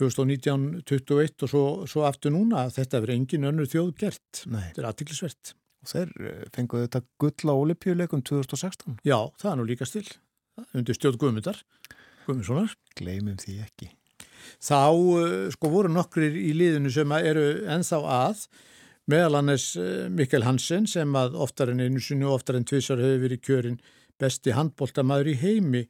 2019, 21 og svo, svo aftur núna. Þetta verður engin önnur þjóð gert. Nei. Þetta er aðtiklisvert. og þeir eh, fenguðu þetta gull á olimpíuleikum 2016 Já, það er nú líka stil undir stjórn Guðmundar Guðmundssonar Gleimum því ekki Þá uh, sko voru nokkrir í liðinu sem eru enþá að meðal hannes uh, Mikkel Hansen sem að oftar en einu og oftar en tvísar hefur verið kjörin besti handbóltamaður í heimi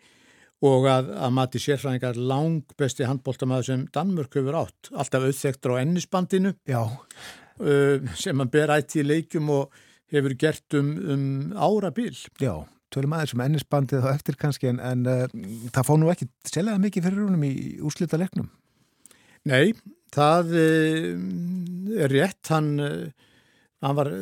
og að, að mati sérfræðingar lang besti handbóltamaður sem Danmörk hefur átt alltaf auðþektur á ennisbandinu uh, sem hann ber ætti í leikum og hefur gert um, um ára bíl. Já, tölum aðeins um ennisbandið og eftir kannski en, en uh, það fá nú ekki sérlega mikið fyrir húnum í úrslita leiknum. Nei, það uh, er rétt, hann, uh, hann var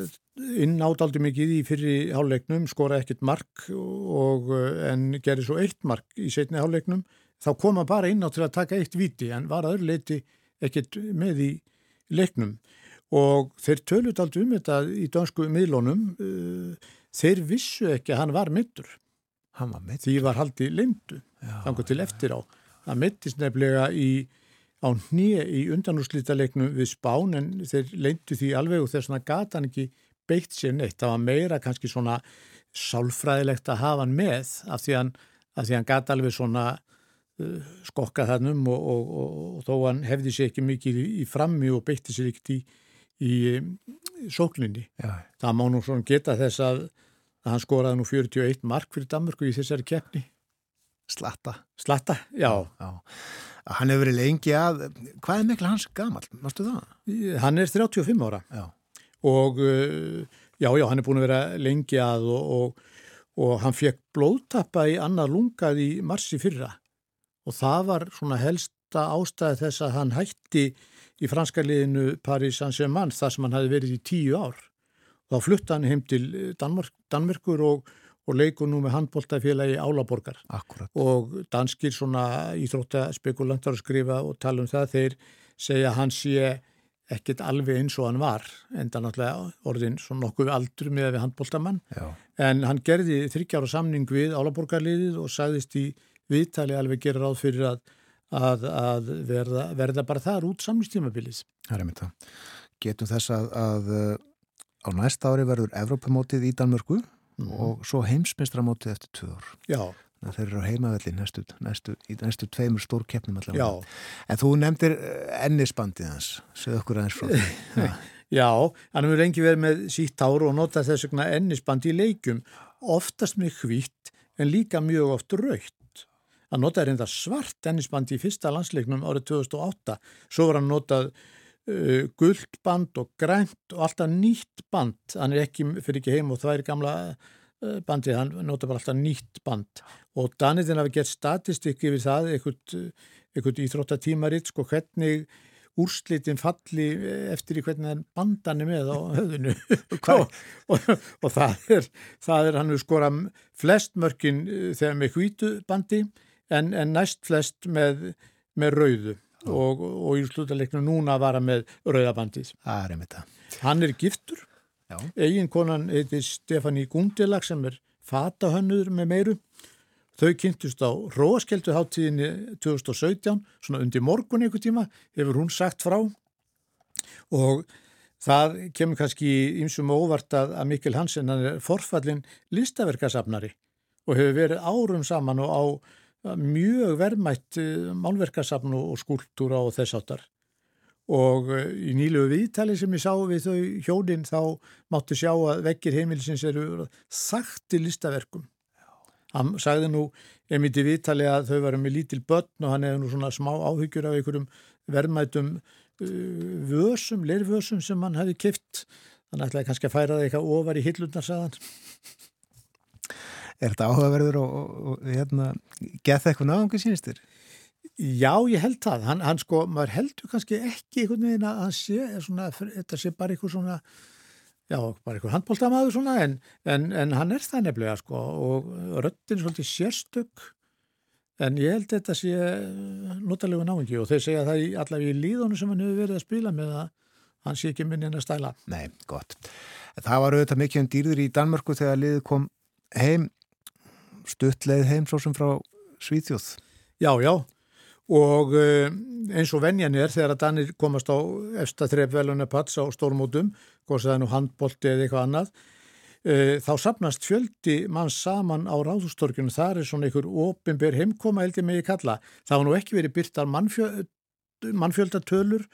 innátaldi mikið í fyrri háluleiknum, skora ekkert mark og, en gerði svo eitt mark í setni háluleiknum, þá kom hann bara inn á til að taka eitt viti en var öðru leiti ekkert með í leiknum. Og þeir tölut aldrei um þetta í dansku miðlónum uh, þeir vissu ekki að hann var myndur því var haldið lindu þannig til eftir á. Það myndist nefnilega í, á hnið í undanúrslítaleiknum við spán en þeir lindu því alveg og þess að gata hann ekki beitt sér neitt það var meira kannski svona sálfræðilegt að hafa hann með af því hann, hann gata alveg svona uh, skokkað þannum og, og, og, og þó hann hefði sér ekki mikið í, í frammi og beitti sér ekkert í í sóklinni. Já. Það má nú svona geta þess að, að hann skoraði nú 41 mark fyrir Danmörku í þessari keppni. Slatta. Slatta, já. já. Hann hefur verið lengi að, hvað er miklu hans gamal, mástu það? Hann er 35 ára já. Og uh, já, já, hann er búin að vera lengi að og, og, og hann fekk blóðtappa í annar lungað í marsi fyrra og það var svona helsta ástæði þess að hann hætti í franska liðinu Paris Saint-Germain þar sem hann hafi verið í tíu ár. Þá flutta hann heim til eh, Danmark, Danmerkur og, og leikur nú með handbóltafélagi Álaborgar. Akkurat. Og danskir svona íþróttaspekulantar skrifa og tala um það þeir segja hann sé ekkert alveg eins og hann var enda náttúrulega orðin svona nokkuð aldur með við handbóltamann en hann gerði þryggjára samning við Álaborgarliðið og sagðist í viðtali alveg gera ráð fyrir að að, að verða, verða bara þar út samlistímabilis. Það er einmitt það. Getum þess að, að á næsta ári verður Evrópamótið í Danmörku mm. og svo heimsmestramótið eftir tvö ár. Já. Þeir eru á heimavelli næstu, næstu, í næstu tveimur stór keppnum allavega. Já. En þú nefndir eh, ennisbandið hans, segð okkur aðeins frá því. Já, hann hefur lengi verið með sítt ár og notað þess vegna ennisbandi í leikum, oftast með hvitt en líka mjög oft raukt. Hann notaði reynda svart tennisband í fyrsta landsleiknum árið 2008. Svo var hann notað uh, guldband og grænt og alltaf nýtt band. Hann er ekki fyrir ekki heim og það er gamla bandið, hann notaði bara alltaf nýtt band. Og Danitinn hafi gert statistik yfir það, eitthvað íþróttatímaritt, sko hvernig úrslitin falli eftir í hvernig bandan er með á höfðinu og, og, og það er, það er hann við skora flest mörkin þegar með hvítu bandi en, en næst flest með, með rauðu og, og í slútaleiknum núna var hann með rauðabandið. Það er einmitt það. Hann er giftur, eigin konan heitir Stefani Gundelag sem er fatahönnur með meiru. Þau kynntust á Róaskeldu háttíðinni 2017, svona undir morgun einhver tíma, hefur hún sagt frá. Og það kemur kannski ímsum óvart að, að Mikkel Hansen, hann er forfallin listaverkasafnari og hefur verið árum saman og á mjög verðmætt eh, málverkasafn og skúltúra og þess áttar og eh, í nýlu viðtali sem ég sá við þau hjónin þá máttu sjá að vekkir heimilisins eru þakti listaverkum. Hann sagði nú einmitt í viðtali að þau varum með lítil börn og hann hefði nú svona smá áhyggjur af einhverjum verðmætum uh, vösum, leirvösum sem hann hefði kipt þannig að það kannski að færa það eitthvað ofar í hillundar sagðan Er þetta áhugaverður og, og, og hérna, geth eitthvað náðungi sínistir? Já, ég held það. Hann, hann sko, maður heldur kannski ekki einhvern veginn að hann sé, svona, þetta sé bara eitthvað svona, já, bara eitthvað handbóltamaður svona, en, en, en hann er það nefnilega sko og röttin svolítið sérstök, en ég held þetta sé notalegu náðungi og þeir segja það í, allavega í líðunum sem hann hefur verið að spila með að hann sé ekki minni en að stæla. Nei, gott. Það var auðvitað mikið um dýrður í Danmörku þegar liðið kom heim stuttleið heim svo sem frá Svíþjóð. Já, já og uh, eins og venjan er þegar að Danir komast á efsta þrepp veluna pats á stórmótum, hvort það er nú handbólti eða eitthvað annað, uh, þá sapnast fjöldi mann saman á ráðustorkjunum, það er svona einhver ofinber heimkoma heldur mig í kalla. Það var nú ekki verið byrtar mannfjö, mannfjöldatölur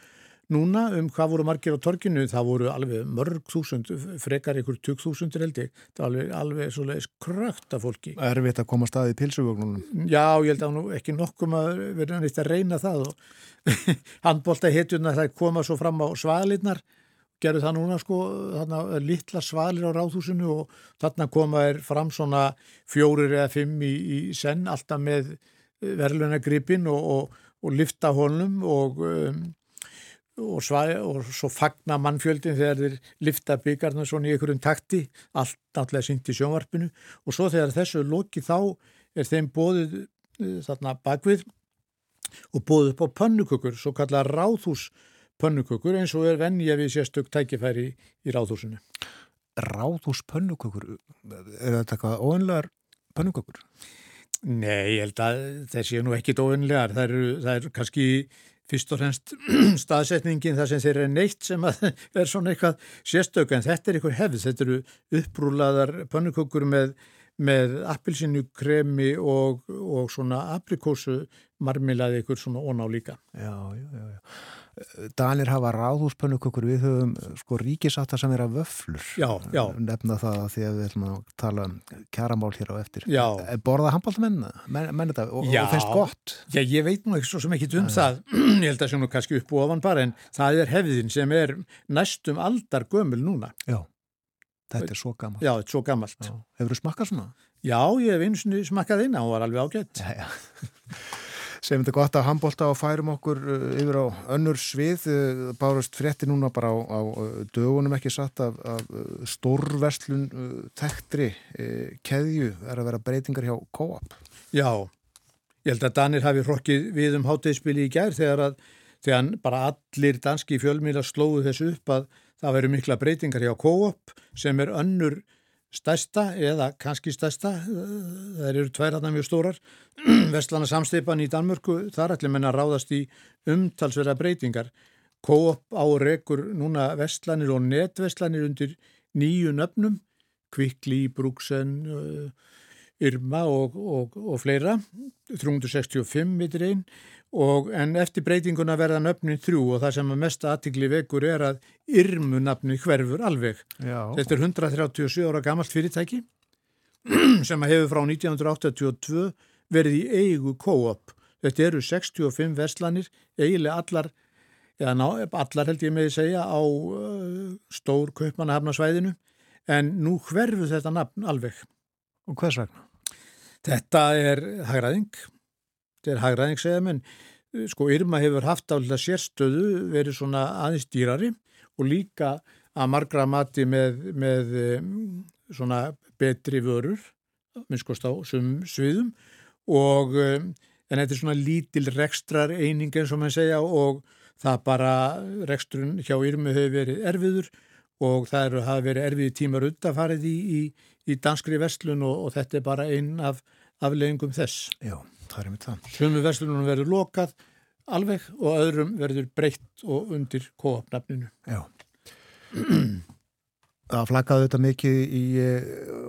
núna um hvað voru margir á torkinu, það voru alveg mörg þúsund, frekar ykkur tugg þúsundir held ég, það var alveg, alveg svoleiðis krökt af fólki. Erfitt að koma staði í pilsuvögnunum. Já, ég held að nú ekki nokkum að vera nýtt að reyna það og handbólta hitjuna það koma svo fram á svalinnar, gerðu það núna sko, þarna litla svalir á ráðhúsinu og þarna koma er fram svona fjórir eða fimm í, í senn, alltaf með verðlunagripin og, og, og lifta honum og um, og, svæ, og svo fagna mannfjöldin þegar þeir lifta byggarna svona í einhverjum takti, allt náttúrulega syngt í sjónvarpinu og svo þegar þessu loki þá er þeim bóðið uh, þarna bakvið og bóðið upp á pönnukökur, svo kalla ráðhús pönnukökur eins og er vennja við sérstök tækifæri í, ráðhúsinu. Ráðhús pönnukökur, er þetta eitthvað óeinlegar pönnukökur? Nei, ég held að þessi er nú ekkit óeinlegar, það eru, eru kannski fyrst og fremst staðsetningin þar sem þeir eru neitt sem er svona eitthvað sérstök en þetta er eitthvað hefð, þetta eru upprúlaðar pönnukökur með, með appilsinu kremi og, og svona aprikósu marmilaði eitthvað svona óná líka. Já, já, já, já. Danir hafa ráðhúspönnukökur, við höfum sko ríkisáta sem er að vöflur. Já, já. nefna það að því að við ætlum að tala um kjaramál hér á eftir. Já. borða handbóltamenn menn, þetta og, og finnst gott? Já, ég veit nú ekki svo sem ekki um það. Ég held að nú kannski upp og ofan bara en það er hefðin sem er næstum aldar gömul núna. Já, þetta er svo gammalt Já, þetta er svo gammalt Hefur þú smakkað svona? Já, ég hef eins og smakkað inn og var alveg ágætt. Já, já Segjum þetta gott að handbólta og færum okkur uh, yfir á önnur svið, uh, bárust frétti núna bara á, á uh, dögunum ekki satt af, af stórverslun tektri keðju er að vera breytingar hjá Co-op. Já, ég held að Danir hafi hrokkið við um háttegisspili í gær þegar að þegar bara allir danski fjölmíla slóðu þessu upp að það veru mikla breytingar hjá Co-op sem er önnur stærsta eða kannski stærsta, það eru tværarna mjög stórar, vestlana samsteipan í Danmörku, þar ætlum en að ráðast í umtalsverða breytingar. Coop á rekur núna vestlanir og netvestlanir undir nýju nöfnum, Kvikli, Brúksen, Irma og, og, og fleira, 365 mitur einn en eftir breytinguna verða nöfnin þrjú og það sem að mesta aðtikli vekur er að Irmu nafni hverfur alveg. Já. Þetta er 137 ára gamalt fyrirtæki sem að hefur frá 1982 verið í eigu co-op. Þetta eru 65 verslanir, eiginlega allar, eða ná, allar held ég með að segja á uh, stór kaupmannahafnasvæðinu en nú hverfur þetta nafn alveg. Og hvers vegna? Þetta er hagræðing. Þetta er hagræðing segja menn. Sko Irma hefur haft álega sérstöðu verið svona aðeins dýrari og líka að margra mati með, með svona betri vörur, minnskost á sum sviðum og en þetta er svona lítil rekstrar eining eins og mann segja og það bara reksturinn hjá Irmi hefur verið erfiður og það eru, hafa verið erfiði tímar undafarið í, í, í danskri vestlun og, og þetta er bara einn af afleggingum þess. Já, það er með það. Sumu vestlunum verður lokað alveg og öðrum verður breytt og undir kóapnafninu. Já. Það flaggaði þetta mikið í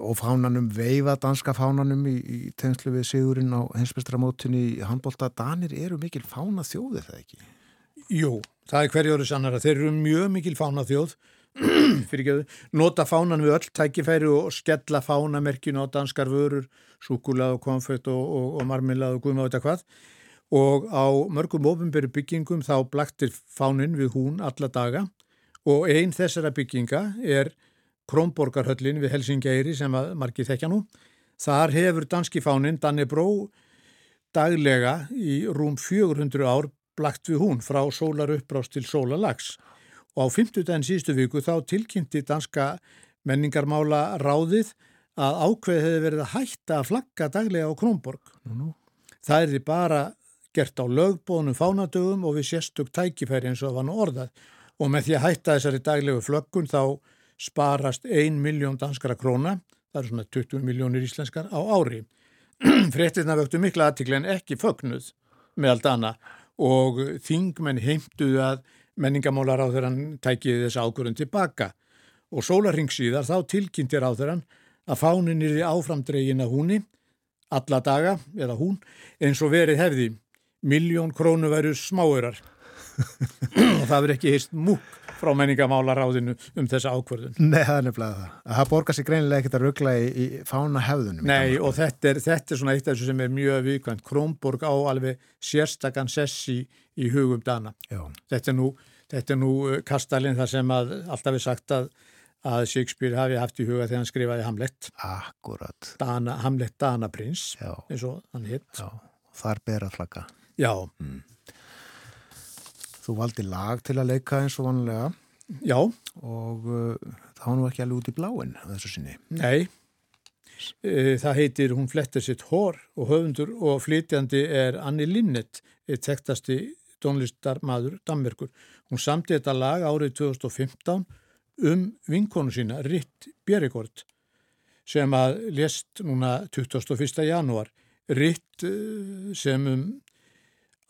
og fánanum, veifa danska fánanum í, í tegnslu við Sigurinn á hensmestramótinni í handbólta. Danir eru mikil fána þjóði það ekki? Jú, það er hverjóru sannara. Þeir eru mjög mikil fána þjóð að nota fánan við öll tækifæri og skella fánamerkinu á danskar vörur, súkulað og konfett og, og, og marmilað og guðma og þetta hvað. Og á mörgum ofinberi byggingum þá blaktir fánin við hún alla daga. Og einn þessara bygginga er Krómborgarhöllin við Helsingæri sem að margir þekkja nú. Þar hefur danski fánin Danne Bró daglega í rúm 400 ár blakt við hún frá sólar uppbrást til sólalags og á 50 daginn síðustu viku þá tilkynnti danska menningarmála ráðið að ákveð hefði verið að hætta að flagga daglega á Krómborg. Nú. Það er því bara gert á lögbónum fánadögum og við sérstök tækifæri eins og það var nú orðað og með því að hætta þessari daglegu flöggun þá sparast 1 miljón danskara króna, það eru svona 20 miljónir íslenskar á ári. Frettirna vöktu mikla aðtikli en ekki fögnuð. meðal dana og þingmenn heimtuðu að menningamálar á þeirran tækiði þess ákvörðun tilbaka og sólarring síðar þá tilkynntir á þeirran að fánin er í áframdregin að húni alla daga eða hún eins og verið hefði. Miljón krónu veru smáurar og það verið ekki heist múk frá menningamálaráðinu um þessa ákvörðun. Nei, það er nefnilega það. Það borgar sér greinilega ekkert að ruggla í, í fána hefðunum. Nei, og þetta er, þetta er svona eitt af þessu sem er mjög vikvæmt. Krónborg á alveg sérstakann sessi í hugum dana. Já. Þetta er nú, þetta er nú uh, kastalinn þar sem að alltaf er sagt að, að Shakespeare hafi haft í huga þegar hann skrifaði Hamlet. Akkurat. Dana, Hamlet Danaprins, eins og hann hitt. Já, þar ber að flagga. Já, Þú valdi lag til að leika eins og vanlega já, og uh, það var nú ekki alveg út í bláin að þessu sinni. nei. E, það heitir Hún flettir sitt hór og höfundur og flytjandi er Anni Linnet, eitt tektasti tónlistarmadur Danmerkur. Hún samti þetta lag árið 2015 um vinkonu sína, Ritt Bjerregård, sem að lést núna 21. janúar. Ritt eh, sem um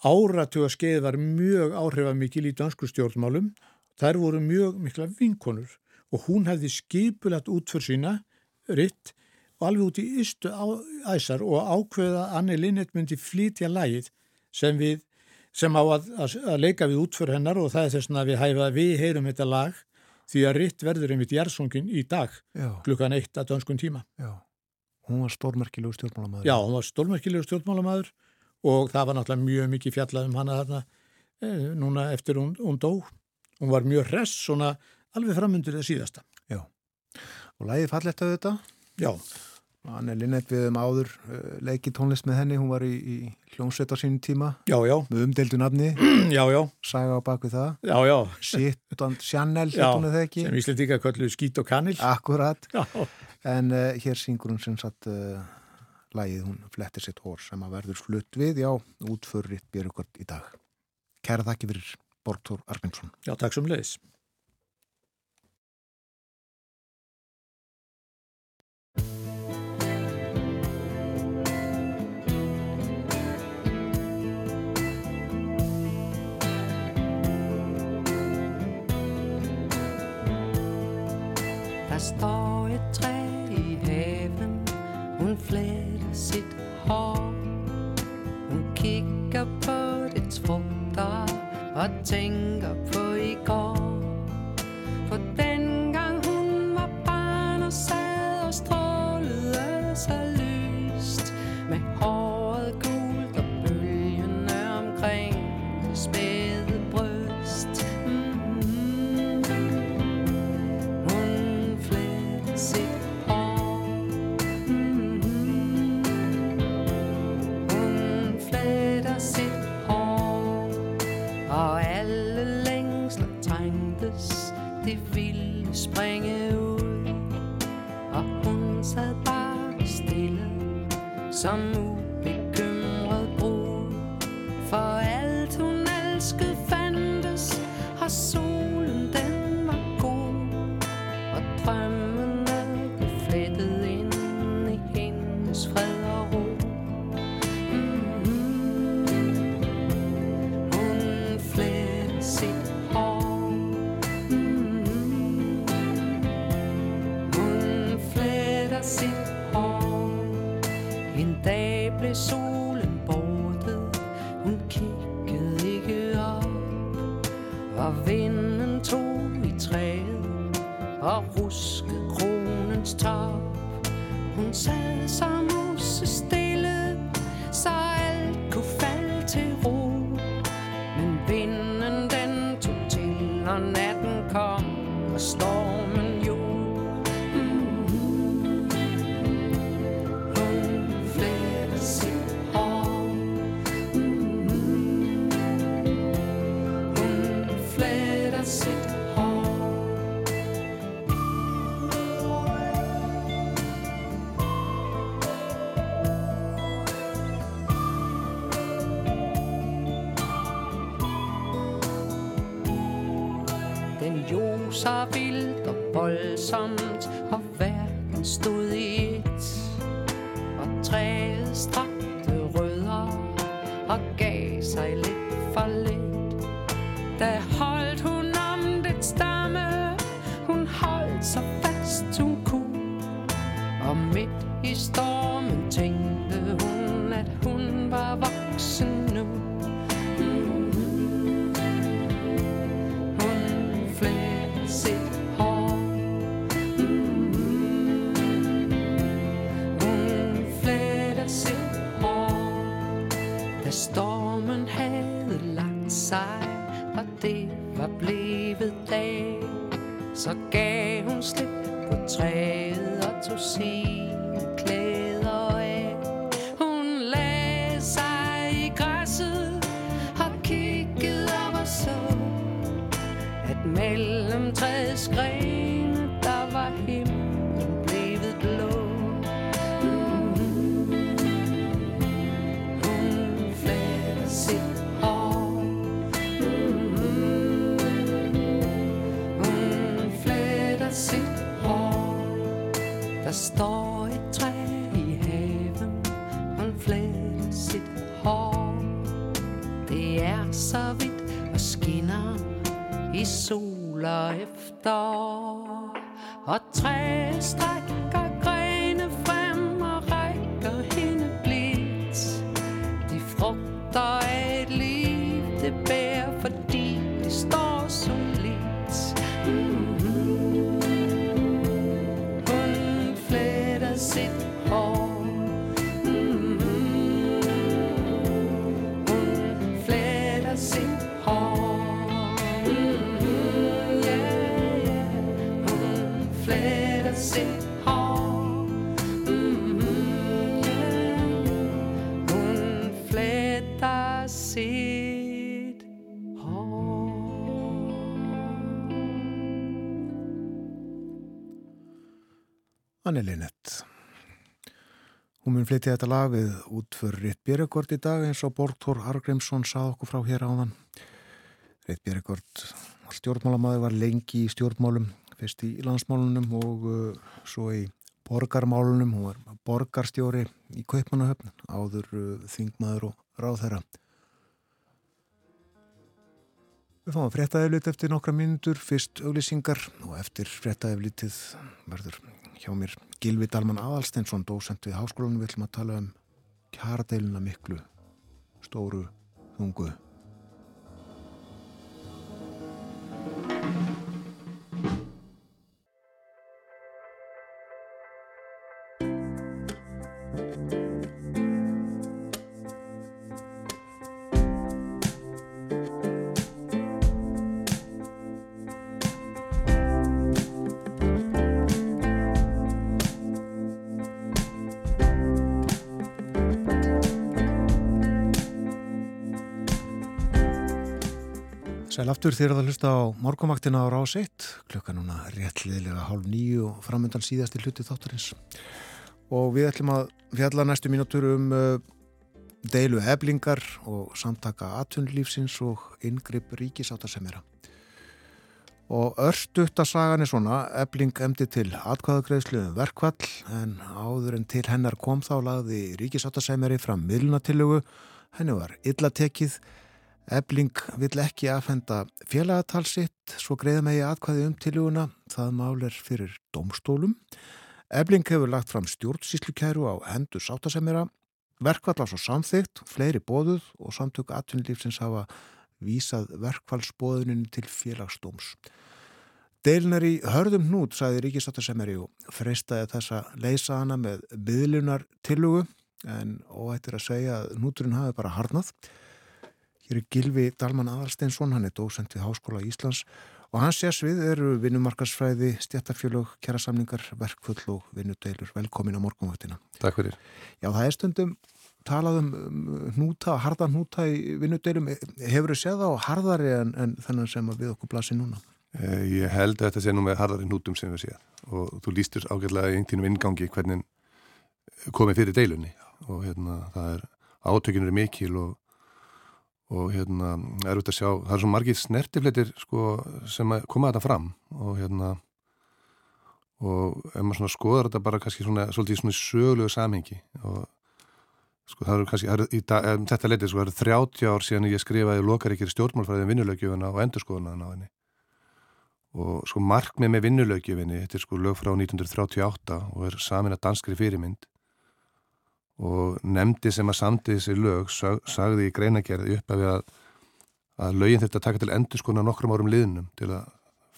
áratuga skeið var mjög áhrifamikil í dansku stjórnmálum. Þær voru mjög mikla vinkonur og hún hefði skipulagt út fyrir sína, Ritt, og alveg út í ystu æsar og ákveða að Anni Linnet myndi flytja lagið sem, við, sem á að, að, að leika við út fyrir hennar og það er þess að við hæfa við heyrum þetta lag því að Ritt verður einmitt jærsungin í dag Já, klukkan eitt að dönskun tíma. já. Hún var stórmerkilegu stjórnmálamæður. Já, hún var stólmerkilegur stjórnmálamæður og það var náttúrulega mjög mikið fjallað um hana þarna e, núna eftir hún, hún dó. Hún var mjög hress svona alveg framundur það síðasta. Já. Og lagið fallegt af þetta. Já, Anne Linnet við um áður uh, leiki tónlist með henni. Hún var í, í hljómsveit á sínum tíma já, já, með umdeildu nafni. já, já, Saga á baku það. já, já, Sitt and Chanel, já, hétt hún eða ekki. sem Íslandíka kölluðu skít og kanil. Akkurat. Já, En uh, hér syngur hún sem sagt uh, lagið, hún flettir sitt hór sem að verður flutt við, já, útförriðt Björgvart í dag. Kæra þakki fyrir Borgþór Arvinsson. já, takk sem leiðis. Der står Og tænker Som nu bekymret bror. For alt hun elskede fandtes Og solen den var god og drømmene blev flettet solen bortet. Hun kiggede ikke op. Og vinden tog i træet og ruskede kronens top. Hun sad som Hun fletter sit hår Mhm, yeah. Hun fletter sit hår Anni Linnet. Hún mun flytja þetta lag við út fyrir Ritt Björgård í dag eins og Borgþór Argrimsson sað okkur frá hér áðan. Ritt Björgård stjórnmálamæður var lengi í stjórnmálum, fyrst í landsmálunum og uh, svo í borgarmálunum. Hún var borgarstjóri í Kaupmannahöfn, áður uh, þingmaður og ráðherra. Við fáum fréttaeflit eftir nokkra mínútur, fyrst auglýsingar og eftir fréttaeflitið verður hjá mér Gilvi Dalman Aðalsteinsson, dósent við háskólanum, við ætlum að tala um kjaradeiluna miklu, stóru, þungu. Sæl aftur þér að hlusta á morgumaktina á rás 1, klukka núna réttliðlega hálf nýju og framöndan síðasti hluti þáttarins. Og við ætlum að fjalla næstu mínútur um uh, deilu eblingar og samtaka atvinnlífsins og yngripp ríkisáttasemjara. Og örstuttasagan er svona, ebling emdi til atkvæðagreðslu um verkvall en áður en til hennar kom þá lagði ríkisáttasemjari fram miðlunatillögu, henni var illa tekið, Ebling vill ekki afhenda félagatal sitt, svo greiða megi atkvæði um tiluguna, það mál er fyrir domstólum. Ebling hefur lagt fram stjórnsýslukæru á hendur sáttasemjara, verkvall á svo samþygt, fleiri bóðuð og samtök atvinnlífsins hafa vísað verkvallsbóðunin til félagsdóms. Deilinar í hörðum hnút, sagði ríkisáttasemjari og freistaði þessa leysa hana með byðlunar tilugu, en óættir að segja að hnúturinn hafi bara harnað. Hér er Gilvi Dalman Aðalsteinsson, hann er dósent við Háskóla Íslands og hans sérsvið eru vinnumarkasfræði, stjættafjölög, kjærasamningar, verkfull og vinnudeilur. Velkomin á morgunvöktina. Takk fyrir. Já, það er stundum talað um hnúta, harðan hnúta í vinnudeilum. Hefur þið séð á harðari en, en þennan sem við okkur blasir núna? Eh, Ég held að þetta sé nú með harðari hnútum sem við séð og þú lístur ágætlega í eintíðnum ingangi hvernig komið fyrir deilunni og hérna er átökinur er mikil og og hérna er út að sjá, það er svo margir snertifleitir sko sem koma þetta fram. Og hérna og ef maður svona skoðar þetta bara kannski svona svolítið svona sögulegu samhengi og sko það eru kannski, það eru dag, um þetta leitið sko, það eru 30 ár síðan ég skrifaði lokaríkir stjórnmálfræðin vinnulögjöfuna og endurskoðuna á henni. Og sko markmið með vinnulögjöfinni, þetta er sko lög frá 1938 og er samin að danskri fyrirmynd og nefndi sem að samtið þessi lög sag, sagði í greinagerði upp af að, að lögin þetta taka til endur skona nokkrum árum liðnum til að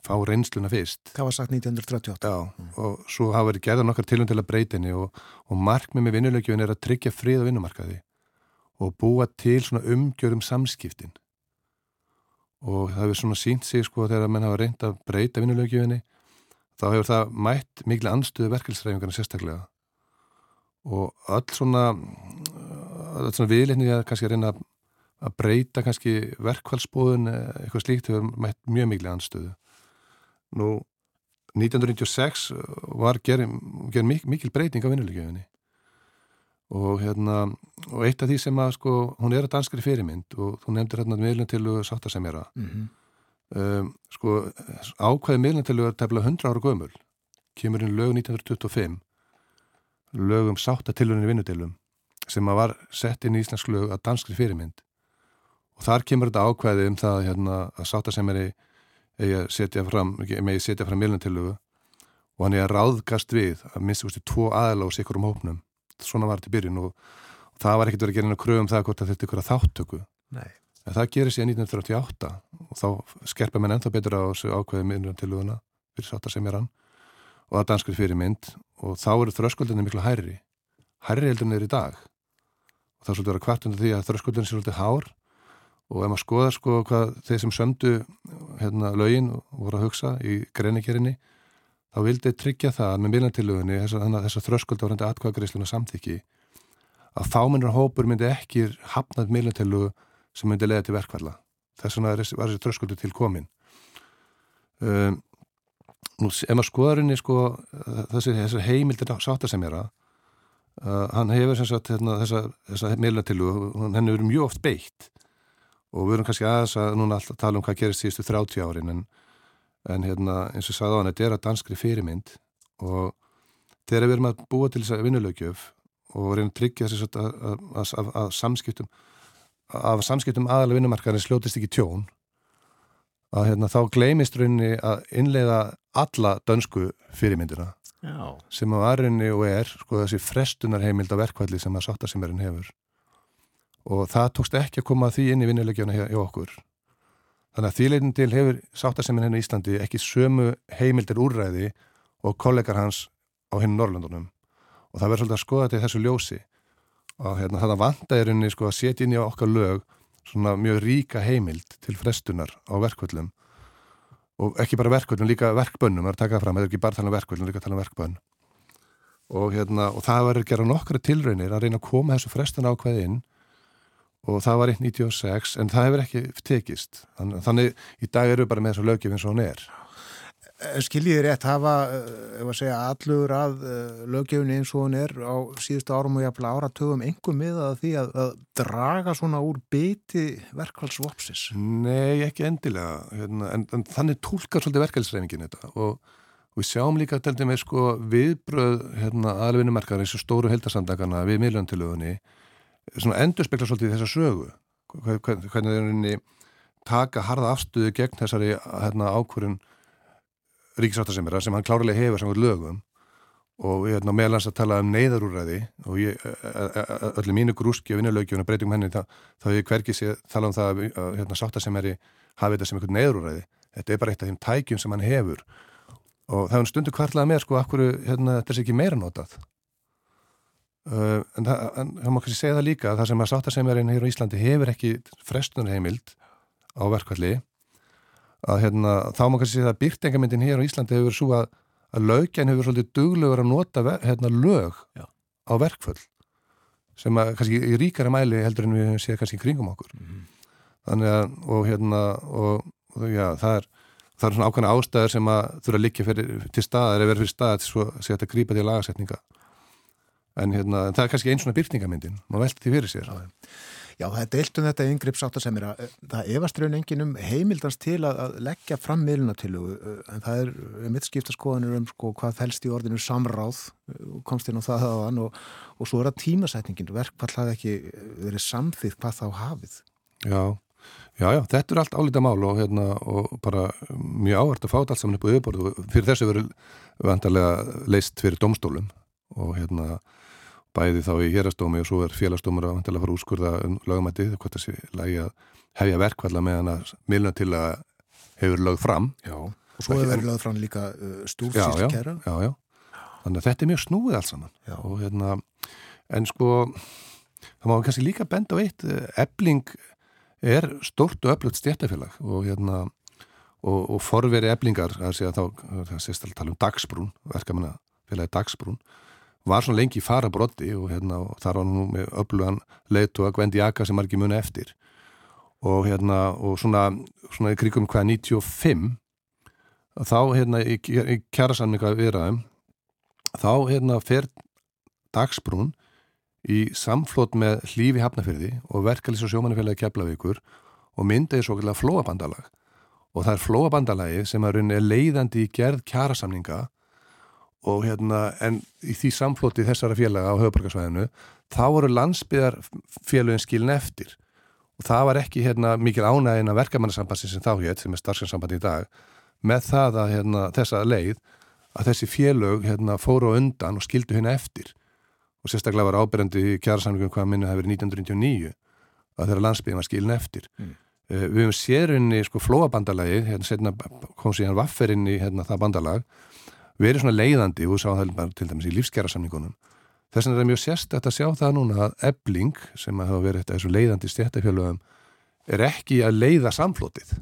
fá reynsluna fyrst. Það var sagt 1938. Já, mm. og svo hafa verið gerða nokkar tilum til að breytinni og, og markmið með vinnulögjöfin er að tryggja frið á vinnumarkaði og búa til svona umgjörum samskiptin og það hefur svona sínt sig sko þegar menn hafa reynd að breyta vinnulögjöfinni þá hefur það mætt miklu anstöðu verkefælsræfingarna sérstaklega og öll svona öll svona viðleikni að kannski reyna að breyta kannski verkvælsbóðun eitthvað slíkt hefur mætt mjög miklu anstöðu nú 1996 var gerð ger mikil breyting á vinnulögjöfinni og hérna og eitt af því sem að sko hún er að danskri fyrirmynd og þú nefndir hérna meðluntilu sáttasemjara. Mm -hmm. um, sko ákvæði meðluntilu er tefnilega 100 ára gömul. Kemur inn lög 1925 lögum sáttatilunni vinnutilum sem að var sett inn í Íslands lög að danskri fyrirmynd. Og þar kemur þetta ákvæði um það hérna, að sáttasemjari eigi að setja fram meðluntilu og hann er að ráðgast við að minnst úrstu tvo aðla og sikur um hópnum. Svona var þetta í byrjun og, og það var ekkert verið að gera einu kröðum það hvort að þetta er ykkur að þáttöku Nei. en það gerir sér 1938 og þá skerpa menn ennþá betur á þessu til húðuna fyrir sátta sem er hann og það danskri fyrir mynd og þá eru þröskuldinni miklu hærri. Hærri heldur en þeir í dag. Og það er svolítið að vera kvart undir því að þröskuldinni er svolítið hár og ef maður skoðar sko hvað þeir sem sömdu hérna lögin og voru að hugsa í greiningerinni þá vildi tryggja það með miðlantilögunni þess að þröskuld á reyndi atkvæðagreisluna samþykki að fáminnur hópur myndi ekki hafnað miðlantilögu sem myndi leiða til verkvalla þess vegna var þessi þröskuldu til komin um, nú ef maður skoðarinni sko þessi, þessi heimildir sáttasemjara uh, hann hefur sem sagt hérna, þessa, þessa miðlantilögu hann hefur mjög oft beitt. Og við erum kannski aðeins að núna alltaf tala um hvað gerist síðustu 30 árin en en hérna eins og sagði á hann þetta er að danskri fyrirmynd. Og þegar við erum að búa til þess að vinnulögjöf og reyna að tryggja þess að, að, að, að samskiptum af samskiptum aðalega vinnumarkaðin sljótist ekki tjón að hérna, þá gleimist rauninni að innleiða alla dönsku fyrirmyndina Já. sem að varunni og er sko þessi frestunarheimild á verkvalli sem að sáttasimmerinn hefur. Og það tókst ekki að koma því inn í vinnulegjana hjá, hjá okkur. Þannig að þýleitin til hefur sáttasemmin henni í Íslandi ekki sömu heimildir úrræði og kollegar hans á henni Norrlandunum og það verður svolítið að skoða til þessu ljósi. Og hérna, það vantæðirinni sko, að setja inn í okkar lög svona mjög ríka heimild til frestunar á verkvöldum og ekki bara verkvöldum, líka verkbönnum það er að taka það fram, það er ekki bara að tala um verkvöldum, líka að tala um verkbönn. Og, hérna, og það verður að gera nokkra tilraunir að reyna að koma þessu frestun ákveði inn. Og það var 1.96 en það hefur ekki tekist. Þannig, í dag eru við bara með þessu lögjöf eins og hún er Skiljið rétt hafa, ef að segja allur að lögjöfni eins og hún er á síðustu árum og jafnvel áratögum engum miða því að, að draga svona úr biti verkvælsvopsis Nei, ekki endilega hérna, en, en þannig tólkar svolítið verkvælsreifingin þetta og, og við sjáum líka til dæmis sko, viðbröð hérna, aðalvinnumarkaðar eins og stóru heldarsamdagana við miðlöndilögunni endur spekla svolítið þessa sögu. Hvernig þeir taka harða afstöðu gegn þessari hérna, ákvörun ríkisáttarsemjara sem hann klárlega hefur samkvæmt lögum og ég er meðlans að tala um neyðarúræði og ég, öllu mínu grúski og vinnulögjum og breytum henni þá hefur ég hverkið sér tala um það að hérna, sáttasemjari hafi þetta sem einhvern neyðarúræði þetta er bara eitt af þeim tækjum sem hann hefur. Og það er stundu kvartlaða með sko, akkur hérna, þetta er ekki meira notað. Uh, en það má kannski segja það líka að það sem að sáttasemjarinn hér á Íslandi hefur ekki frestunarheimild á verkvalli að hérna, þá má kannski segja að byrtingamindin hér á Íslandi hefur svo að, að lögjan hefur svolítið duglegur að nota hérna, lög Já. á verkvall sem að kannski í ríkara mæli heldur en við séum kannski kringum okkur mm -hmm. þannig að og hérna og, og já, það er það er svona ákvæmna ástæður sem að þurfa að liggja til staðar eða verður fyrir stað til að að grípa til lagasetninga en hérna, það er kannski einn svona byrkningamyndin maður velti því fyrir sér Já, Já það er deilt um þetta yngripp sáttasemir það efast raun engin um heimildans til að, að leggja fram miðlunatilugu en það er mitt skipta skoðanir um sko, hvað fælst í orðinu samráð komst inn á það aðan og, og svo er það tímasetningin, verkfall hafi ekki verið samþýtt hvað þá hafið. Já, já, já, þetta er allt álita mál og, hérna, og bara mjög áhört að fáta allt saman upp á yfirborðu fyrir þessu verið vantarlega leist fyrir domstólum og hérna bæði þá í hérastómi og svo er félagstómur að vantilega fara úrskurða um lögumættið hvort það sé lægi að hefja verkvalla meðan að milna til að hefur lög fram. Já, og svo hefur lög fram líka uh, stúfsískera já, já, þannig að þetta er mjög snúið alls saman. Og hérna en sko það má kannski líka benda á eitt ebling er stort og öflugt stjættafélag og hérna og, og forveri eblingar það að sést að tala um dagsbrún verkamanna félagi dagsbrún var svona lengi fara brotti og hérna og þar var nú með öflugan leitu að Gvendi Aka sem margir muni eftir. Og hérna og svona, svona í krigum hvaða 95 þá hérna í, í kjærasamninga viðraðum þá hérna fer dagsbrún í samflót með hlífi hafnafyrði og verkalýs og sjómanafélagi keflavíkur og myndaði svo kallar flóabandalag. Og það er flóabandalagi sem er leiðandi í gerð kjærasamninga og hérna en í því samflóti þessara félaga á höfuborgarsvæðinu þá voru landsbyðarfélagin skilin eftir. Og það var ekki hérna mikil ánægin að verkamannarsambansin sem þá hétt sem er starfskanssambandi í dag með það að hérna, þessa leið að þessi félög hérna, fóru undan og skildu hérna eftir. Og sérstaklega var ábyrjandi í kjærasamlingum hvað minna hefur 1999 að þeirra landsbyggðin var skilin eftir. Mm. uh, við hefum sérunni sko flóabandalagi hérna kom síðan vafferinn í hérna, það bandalag verið svona leiðandi og við sáum það bara til dæmis í lífskjærasamlingunum þess vegna er það mjög sérstætt að sjá það núna að ebling sem að hafa verið þetta þessu leiðandi stjættafjölöðum er ekki að leiða samflótið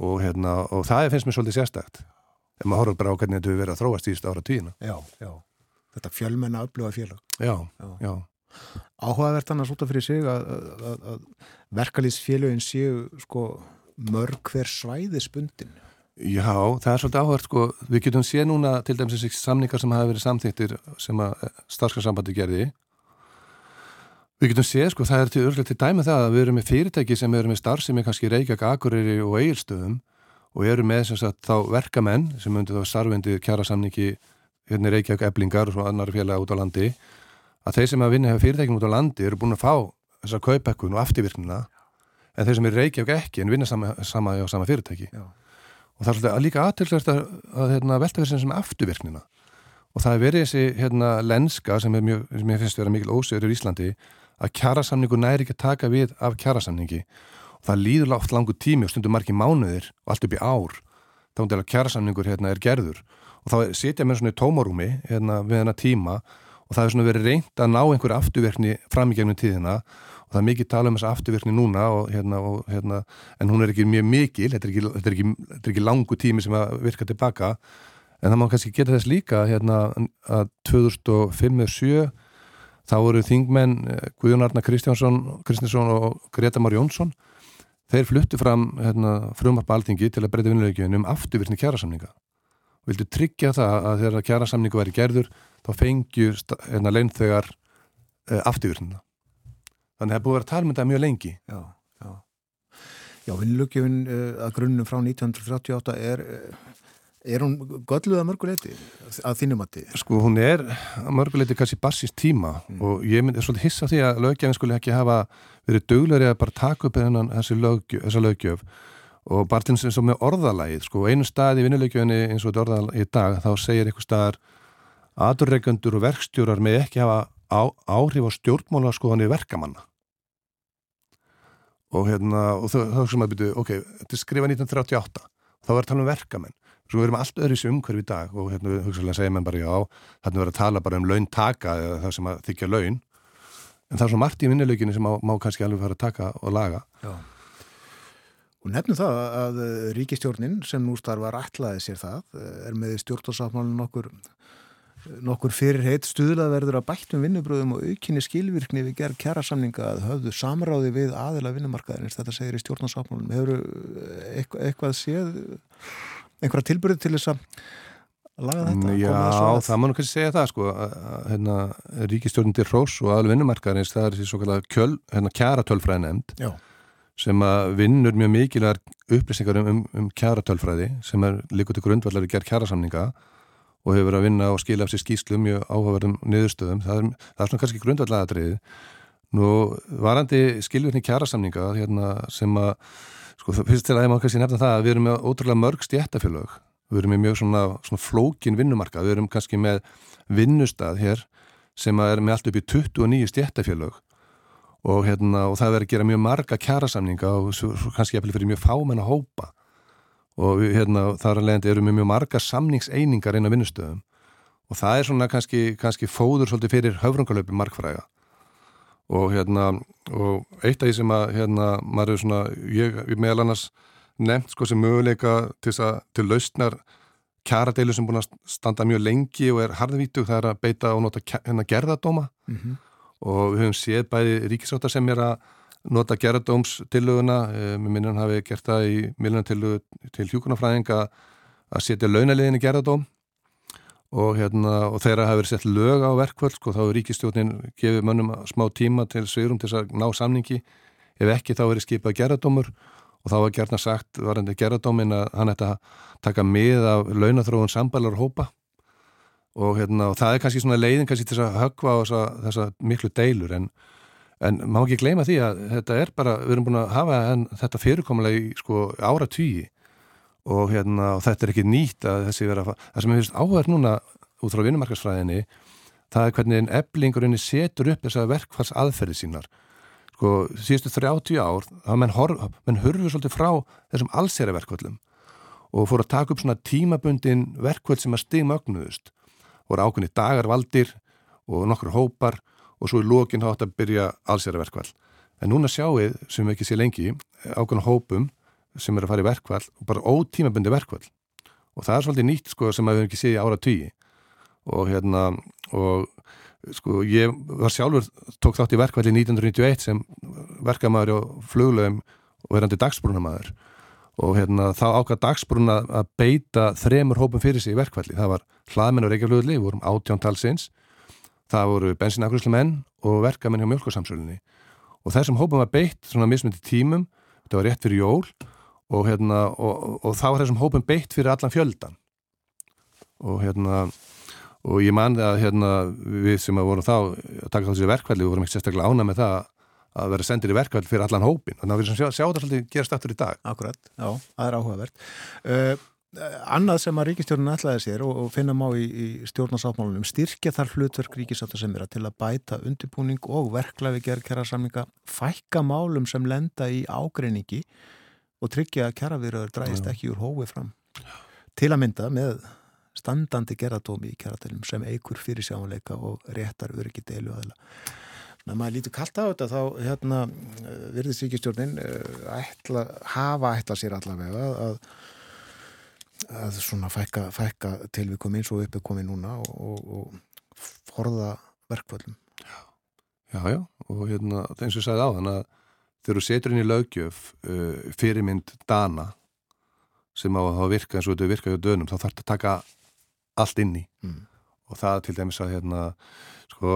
og, hérna, og það finnst mér svolítið sérstætt ef maður horfður bara á hvernig þetta hefur verið að þróast í ára tíuna Já, já. Þetta fjölmenna upplöfa félag. Já, já, já. Áhugavert annars út af fyrir sig að, að, að verkalýsfélagin séu sko mörg hver svæði spundin Já, það er svolítið áhugavert sko, við getum séð núna til dæmis þessi samningar sem hafa verið samþýttir sem að eh, starfskarsambandi gerði. Við getum séð sko, það er til örglega til dæmi það að við erum með fyrirtæki sem eru með starf sem er kannski Reykjavík, Akureyri og Egilstöðum og eru með sem sagt þá verkamenn sem undir þá starfendi kjara samningi hérna Reykjavík eblingar og svo annar félag út á landi að þeir sem að vinna hefur fyrirtækjum út á landi eru búin að fá þessar kaupekkun og afturvirknina en þeir sem eru Reykjavík ekki en vinna sama, sama, sama fyrirtæki. Já. Og það er líka aðtilsvært að, að hérna, velta fyrir sem afturvirknina. Og það er verið þessi hérna, lenska sem, ég finnst að vera mikil ósegur í Íslandi að kjærasamningu næri ekki að taka við af kjærasamningi og það líður látt langu tími og stundum margi mánuðir og allt upp í ár. Þá er kjærasamningur hérna, er gerður. Og þá setja mér svona í tómarúmi hérna, við hennar tíma. Og það er svona verið reynd að ná einhverju afturverkni fram í gegnum tíðina og það er mikið tala um þessa afturverkni núna og, hérna, og, hérna, en hún er ekki mjög mikil þetta er ekki, þetta er ekki, þetta er ekki langu tími sem að virka tilbaka en það má kannski geta þess líka hérna, að 2005-07 þá voru þingmenn eh, Guðjón Arna Kristjánsson og Greta Mar Jónsson þeir fluttu fram hérna, frumvarp alþingi til að breyta vinnulegjum um afturverkni kjærasamninga vildu tryggja það að þegar kjara samningu væri gerður þá fengjur hérna, leinþegar uh, eh, afturvirknina. Þannig að það er búið að vera talmynda mjög lengi. Já, já. Já, vinnlugjöfin uh, eh, að grunnum frá 1938 er, uh, er hún gölluð að mörguleiti að þínum að þið? Sko, hún er að mörguleiti kannski bassist tíma mm. og ég myndi svolítið hissa því að löggefin skulle ekki hafa verið döglegri að bara taka upp þessi löggjöf, þessa löggjöf og bara til þess að með orðalægið sko, einu stað í vinnuleikjöfni eins og þetta orðalægið í dag þá segir eitthvað staðar aðurreikandur og verkstjórar með ekki hafa á, áhrif á stjórnmála skoðanir verkamanna og hérna og þá sem að byrju, ok, þetta er skrifað 1938 þá að tala um verkamenn. Svo við erum allt öðru í þessu umhverfi í dag og hérna við hugsaðlega segja menn bara já þarna verður að tala bara um laun taka eða það sem að þykja laun. En það er svo margt í vinnuleikinu sem má, má kannski alveg fara að taka og laga. Já. Og nefnum það að ríkistjórnin sem nú starfar ætlaði sér það eh, er með stjórnarsáttmálun nokkur, nokkur fyrirheit stuðlað verður að bættum vinnubröðum og aukinni skilvirkni við gerð kjærasamninga að höfðu samráði við aðila vinnumarkaðinins, þetta segir í stjórnarsáttmálun. Hefur eitthvað, séð, einhverja tilbyrði til þess að laga þetta? Já, það má nú kannski segja það sko, hérna, ríkistjórnin til Rós og aðal vinnumarkaðinins, það er því svo kallar hérna, kjæra tölfræði nefnd. Já sem að vinnur mjög mikilvæg upplýsingar um, um, um kjaratölfræði sem er líka til grundvallar og hefur verið að vinna og skilja af sér skýslu mjög áhugaverðum niðurstöðum. Það er, það er svona kannski grundvallaratriði. Nú varandi skilvirkni kjarasamninga hérna, sem að, sko fyrst til að ég má kannski nefna það að við erum með ótrúlega mörg stjættafélög. Við erum með mjög svona, svona flókin vinnumarka. Við erum kannski með vinnustad hér sem er með allt upp í 29 stjættafélög og, hérna, og það verður að gera mjög marga kjærasamninga og kannski eftir fyrir mjög fámenn að hópa og við, hérna, þar að leiðandi eru mjög marga samningseiningar inn á vinnustöðum. Og það er svona kannski, kannski fóður svolítið fyrir höfrungalöpi markfræga. Og hérna og eitt af því sem að hérna maður er svona, ég, ég meðal annars nefnt sko sem möguleika til, að, til lausnar kjaradeilu sem búin að standa mjög lengi og er harðvítug það er að beita og nota hérna gerðadóma mm -hmm. og við höfum séð bæði ríkisáttar sem er að nota gerðadómstillöguna eh, með minnum hafi gert það í millunatillögu til hjúkunarfræðinga að setja launaliðin í gerðadóm og, hérna, og þeirra hafi verið sett lög á verkvöld sko, þá er ríkistjónin gefið mönnum smá tíma til svirum til að ná samningi. Ef ekki þá verið skipað gerðadómur og þá var gerðna sagt varandi gerðadómin að hann ætti að taka mið af launathróun sambælar hópa. Og, hérna, og það er kannski svona leiðin kannski til að högva á þessa, þessa miklu deilur en, en má ekki gleyma því að þetta er bara, við erum búin að hafa þetta fyrirkomulega í sko ára tvíi og, hérna, og þetta er ekki nýtt að þessi vera það sem ég finnst áhverð núna út frá vinnumarkarsfræðinni það er hvernig einn eblingurinn setur upp þessa verkfalls aðferði sínar. Sko síðustu 30 ár þá menn, menn hurfur svolítið frá þessum allsera verkvallum og fór að taka upp svona tímabundin verkvall sem að stigmögnuðust. Voru ákveðni dagarvaldir og nokkur hópar og svo í lókinn hátt að byrja allsera verkvall en núna sjáuð sem við ekki sé lengi ákveðna hópum sem er að fara í verkvall og bara ótímabundi verkvall og það er svolítið nýtt sko sem við ekki séð í ára tíi og hérna og sko ég var sjálfur tók þátt í verkvalli 1991 sem verkamæður og fluglegum og verandi dagsbrúnamaður og hérna þá ákvað dagsbrúna að beita þremur hópum fyrir sig í verkvalli það var hlaðmenn og reykjaflugli, við vorum átjóntalsins það voru bensinakruðslu menn og verkamenn hjá mjölkursamsölunni og þessum hópum var beitt svona mismundi tímum, þetta var rétt fyrir jól og, hérna, og, og þá er þessum hópum beitt fyrir allan fjöldan og hérna og ég man að hérna, við sem að vorum þá að taka þessi verkvelli, við vorum ekki sérstaklega ána með það að vera sendir í verkveld fyrir allan hópin þannig að við sjá, sjá þetta svolítið gerast aftur í dag. Akkurat, já, það er áhugavert. Uh, Annað sem að ríkistjórnun ætlaði sér og, og finna má í, í stjórnarsáttmálunum styrkja þar hlutverk ríkisáttar sem er að til að bæta undirbúning og verklafi gerð kæra samlinga, fækka málum sem lenda í ágreiningi og tryggja að kjaravirður dræðist ekki úr hói fram til að mynda með standandi gerðatómi í kjaratilum sem eigur fyrir sjáleika og réttar öryggi deilu aðila. När maður lítur kallt á þetta þá hérna, virðist ríkistjórnin eh, ætla, hafa ætla sér allavega að, að svona fækka, fækka tilvikum eins og uppi komið núna og, og, og forða verkvöldum. Já, já, og hérna, eins og ég sagði á þann að þegar þú setur inn í lögjöf uh, fyrirmynd dana sem á að virka eins og þetta virka hjá dönum, þá þarf þetta að taka allt inn í mm. og það til dæmis að hérna, sko,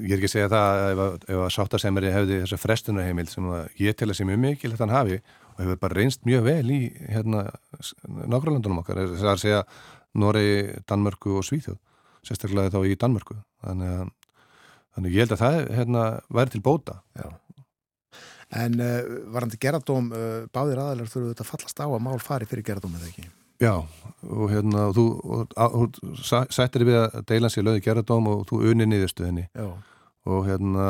ég er ekki að segja það ef að, að sáttasemeri hefði þessa frestunarheimil sem ég tel að sé mjög mikil þetta hann hafi og hefur bara reynst mjög vel í hérna, nákvæmlandunum okkar það er að segja Noregi, Danmörku og Svíþjóð sérstaklega þá í Danmörku þannig að, þannig ég held að það hérna, væri til bóta Já En uh, varandi gerðardóm, uh, báðir aðalar þurfuð þetta fallast á að mál fari fyrir gerðardóm eða ekki? Já, og hérna, og þú, og, og, sættir við að deila sér löði gerðardóm og þú unni niðurstu henni. Já. Og hérna,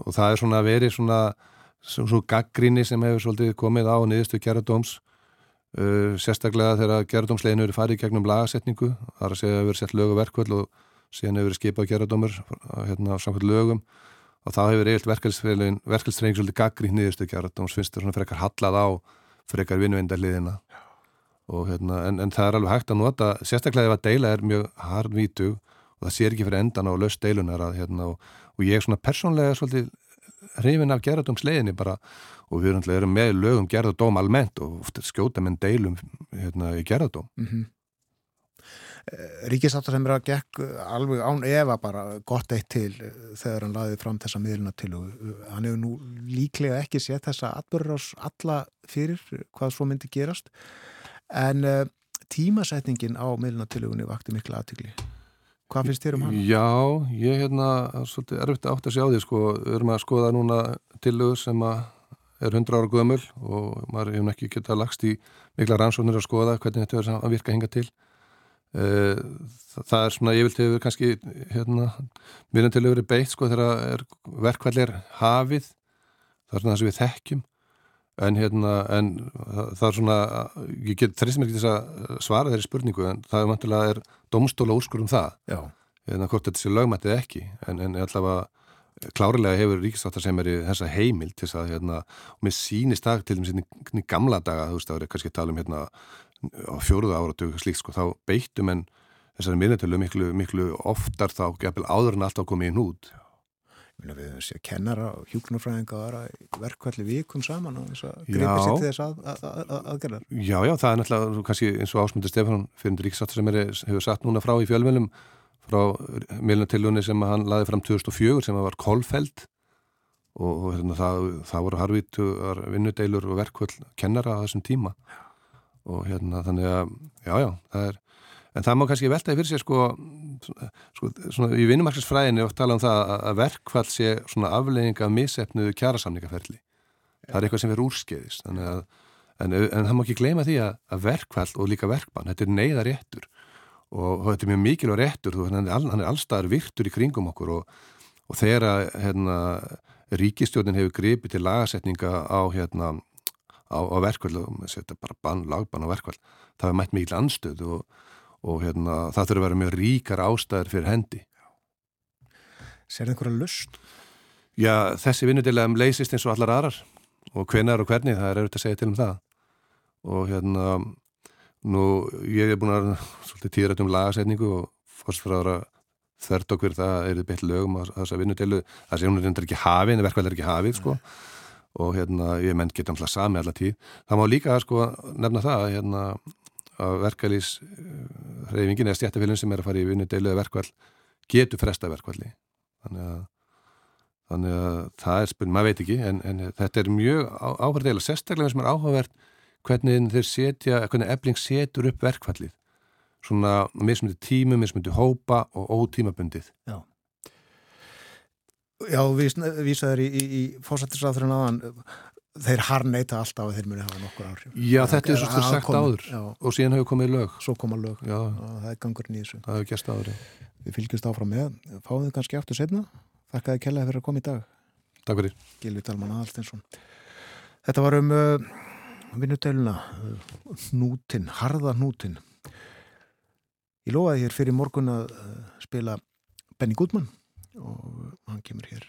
og það er svona að veri svona, svona gaggríni sem hefur svolítið komið á niðurstu gerðardóms, uh, sérstaklega þegar gerðardómsleginu eru farið gegnum lagasetningu, það er að segja hefur sett lögu verkvöld og síðan hefur skipað gerðardómur, hérna, samkvæmt lögum. Og þá hefur eiginlega verkefælstrengið svolítið gaggrínt niðurstu gerðardóms finnst það svona frekar hallað á frekar vinnvendaliðina hérna, en, en það er alveg hægt að nota sérstaklega ef að deila er mjög hardvítu og það sér ekki fyrir endan á löst deilunar að, hérna, og, og ég er svona persónlega svolítið hrifin af gerðardómsleginni bara og við erum með lögum gerðardóm almennt og skjóta með deilum hérna, í gerðardóm. Mm -hmm. Eh, Ríkisáttar sem er að gekk alveg án efa bara gott eitt til eh, þegar hann laði fram þessa miðluna til og eh, hann hefur nú líklega ekki sett þessa atbyrður ás alla fyrir hvað svo myndi gerast. En tímasetningin á miðluna til og vakti miklu aðtykli hvað finnst þér um hann? Já, ég er hérna svolítið erfitt átt að sjá því sko, við erum að skoða núna tilögur sem að er 100 ára gömul og maður hefur ekki getað lagst í mikla rannsóknir að skoða hvernig þetta er að virka hinga til. Eh, það er svona, ég vilti hefur kannski hérna, minnum til að vera beitt sko þegar verkvallir hafið. Það er svona það sem við þekkjum en hérna en það er svona, ég get þrist mér ekki þess að svara þeirri spurningu en það er vantilega er domstóla úrskur um það? Já. hérna hvort þetta sé lögmættið ekki? En, en allavega klárlega hefur ríkisáttar sem er í þessa heimil til þess að hérna, og mér sýnist það til dæmis í gamla daga, þú veist, það er kannski að tala um hérna á fjóruða áratug slíkt, sko, þá beittum en þessari minnetölu miklu, miklu oftar þá gefil áður en alltaf komið í nút Við höfum séð kennara og hjúknarfræðinga og aðra verkvalli vikum saman og þess að greipa sér til þess að, að, að, aðgerðar. Já, já, það er náttúrulega kannski eins og Ásmundur Stefán fyrir ríkisáttur sem er, hefur satt núna frá í fjölmjölum frá milnatilunni sem hann laði fram 2004 sem var Kolfeld og, og hérna, það, það voru harvítuar vinnudeilur og verkvall kennara á þessum tíma og hérna þannig að, já, já, það er en það má kannski veltaði fyrir sig sko, sko svona, í vinnumarkisfræðinni oft tala um það að verkvall sé svona aflegging af missefnuðu kjærasamningaferli það er eitthvað sem verður úrskeiðis. Að, en, en það má ekki gleyma því að, að verkvall og líka verkbann, þetta er neyðar réttur og, og þetta er mjög mikilvæg réttur hann er, all, er allstaðar virtur í kringum okkur og, og þegar hérna, ríkistjónin hefur gripið til lagasetninga á hérna á, á verkvall og þetta er bara bann, lagbann á verkvall það er mætt mikil anstöð og og hérna, það þurfa að vera mjög ríkar ástæður fyrir hendi. Ser það einhverja lust? Já, þessi vinnudilegum leysist eins og allar aðrar og hvenar og hvernig, það er auðvitað að segja til um það og hérna nú, ég hef búin að svolítið tíðrætt um lagasetningu og fórsfráðara þörd okkur það er beitt lögum að þessa vinnudelu það sé hún er ekki hafið, en verkvæl er ekki hafið sko og hérna, ég menn geta alltaf sami allar tíð. Það má líka sko nefna það hérna að verkalýs hreyfingin eða stjættafélun sem er að fara í vinnu deiluða verkvall getur fresta verkvalli þannig að, þannig að það er spurning, maður veit ekki en, en þetta er mjög áhverð deila sérstaklega sem er áhugavert hvernig þeir setja, hvernig ebling setur upp verkvallið svona mismundi tímu, mismundi hópa og ótímabundið. Já. Já, vísaður í, í, í fósættisraðurinn aðan þeir harneita alltaf að þeir muni hafa nokkur áhrif. Já, þetta er svo stund sagt áður já. og síðan hefur komið lög. Svo koma lög, já. það er gangurinn í þessu. Það hefur gæst áður Við fylgjumst áfram með, fáum þið kannski aftur setna Þakka þið kellaði fyrir að koma í dag. Takk fyrir. Gilvi Dalman Aðalstinsson Þetta var um uh, vinnuteluna uh, Nútin, harða nútin Ég lofaði hér fyrir morgun að uh, spila Benny Goodman og hann kemur hér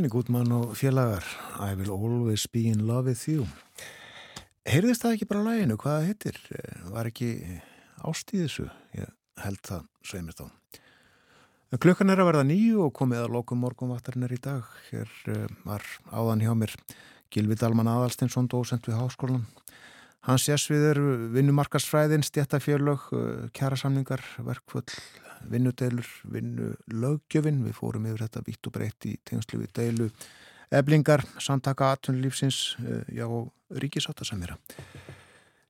Benny Goodman og félagar I will always be in love with you Heyrðist það ekki bara læginu? Hvað hittir? Var ekki ást í þessu? Ég held það, segir mér þá Klukkan er að verða nýju og komið að lokum morgunvaktarinnar í dag Hér var áðan hjá mér Gilvi Dalman Adalstinsson dósent við háskólan Hans jæsviður vinnumarkasfræðin, stjættafjörlög, kjærasamningar, verkvöld, vinnudeilur, vinnulögjöfin. Við fórum yfir þetta vitt og breytt í tengslu við deilu, eblingar, samtaka aðtunlífsins, já, ríkisáttasamira.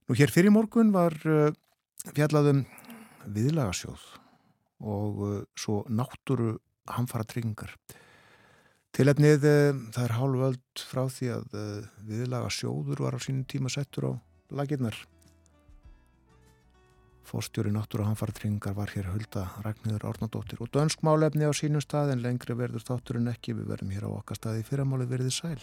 Nú hér fyrir morgun var fjallaðum viðlagasjóð og svo náttúru hamfara tryggingar. Tilefnið það er hálföld frá því að viðlaga sjóður var á sínum tíma settur á lagirnar. Fórstjóri náttúru hanfartringar var hér hulda Ragnhildur Árnadóttir. Og dönsk málefni á sínum stað en lengri verður þátturinn ekki. Við verðum hér á okkar staði fyrramáli verðið sæl.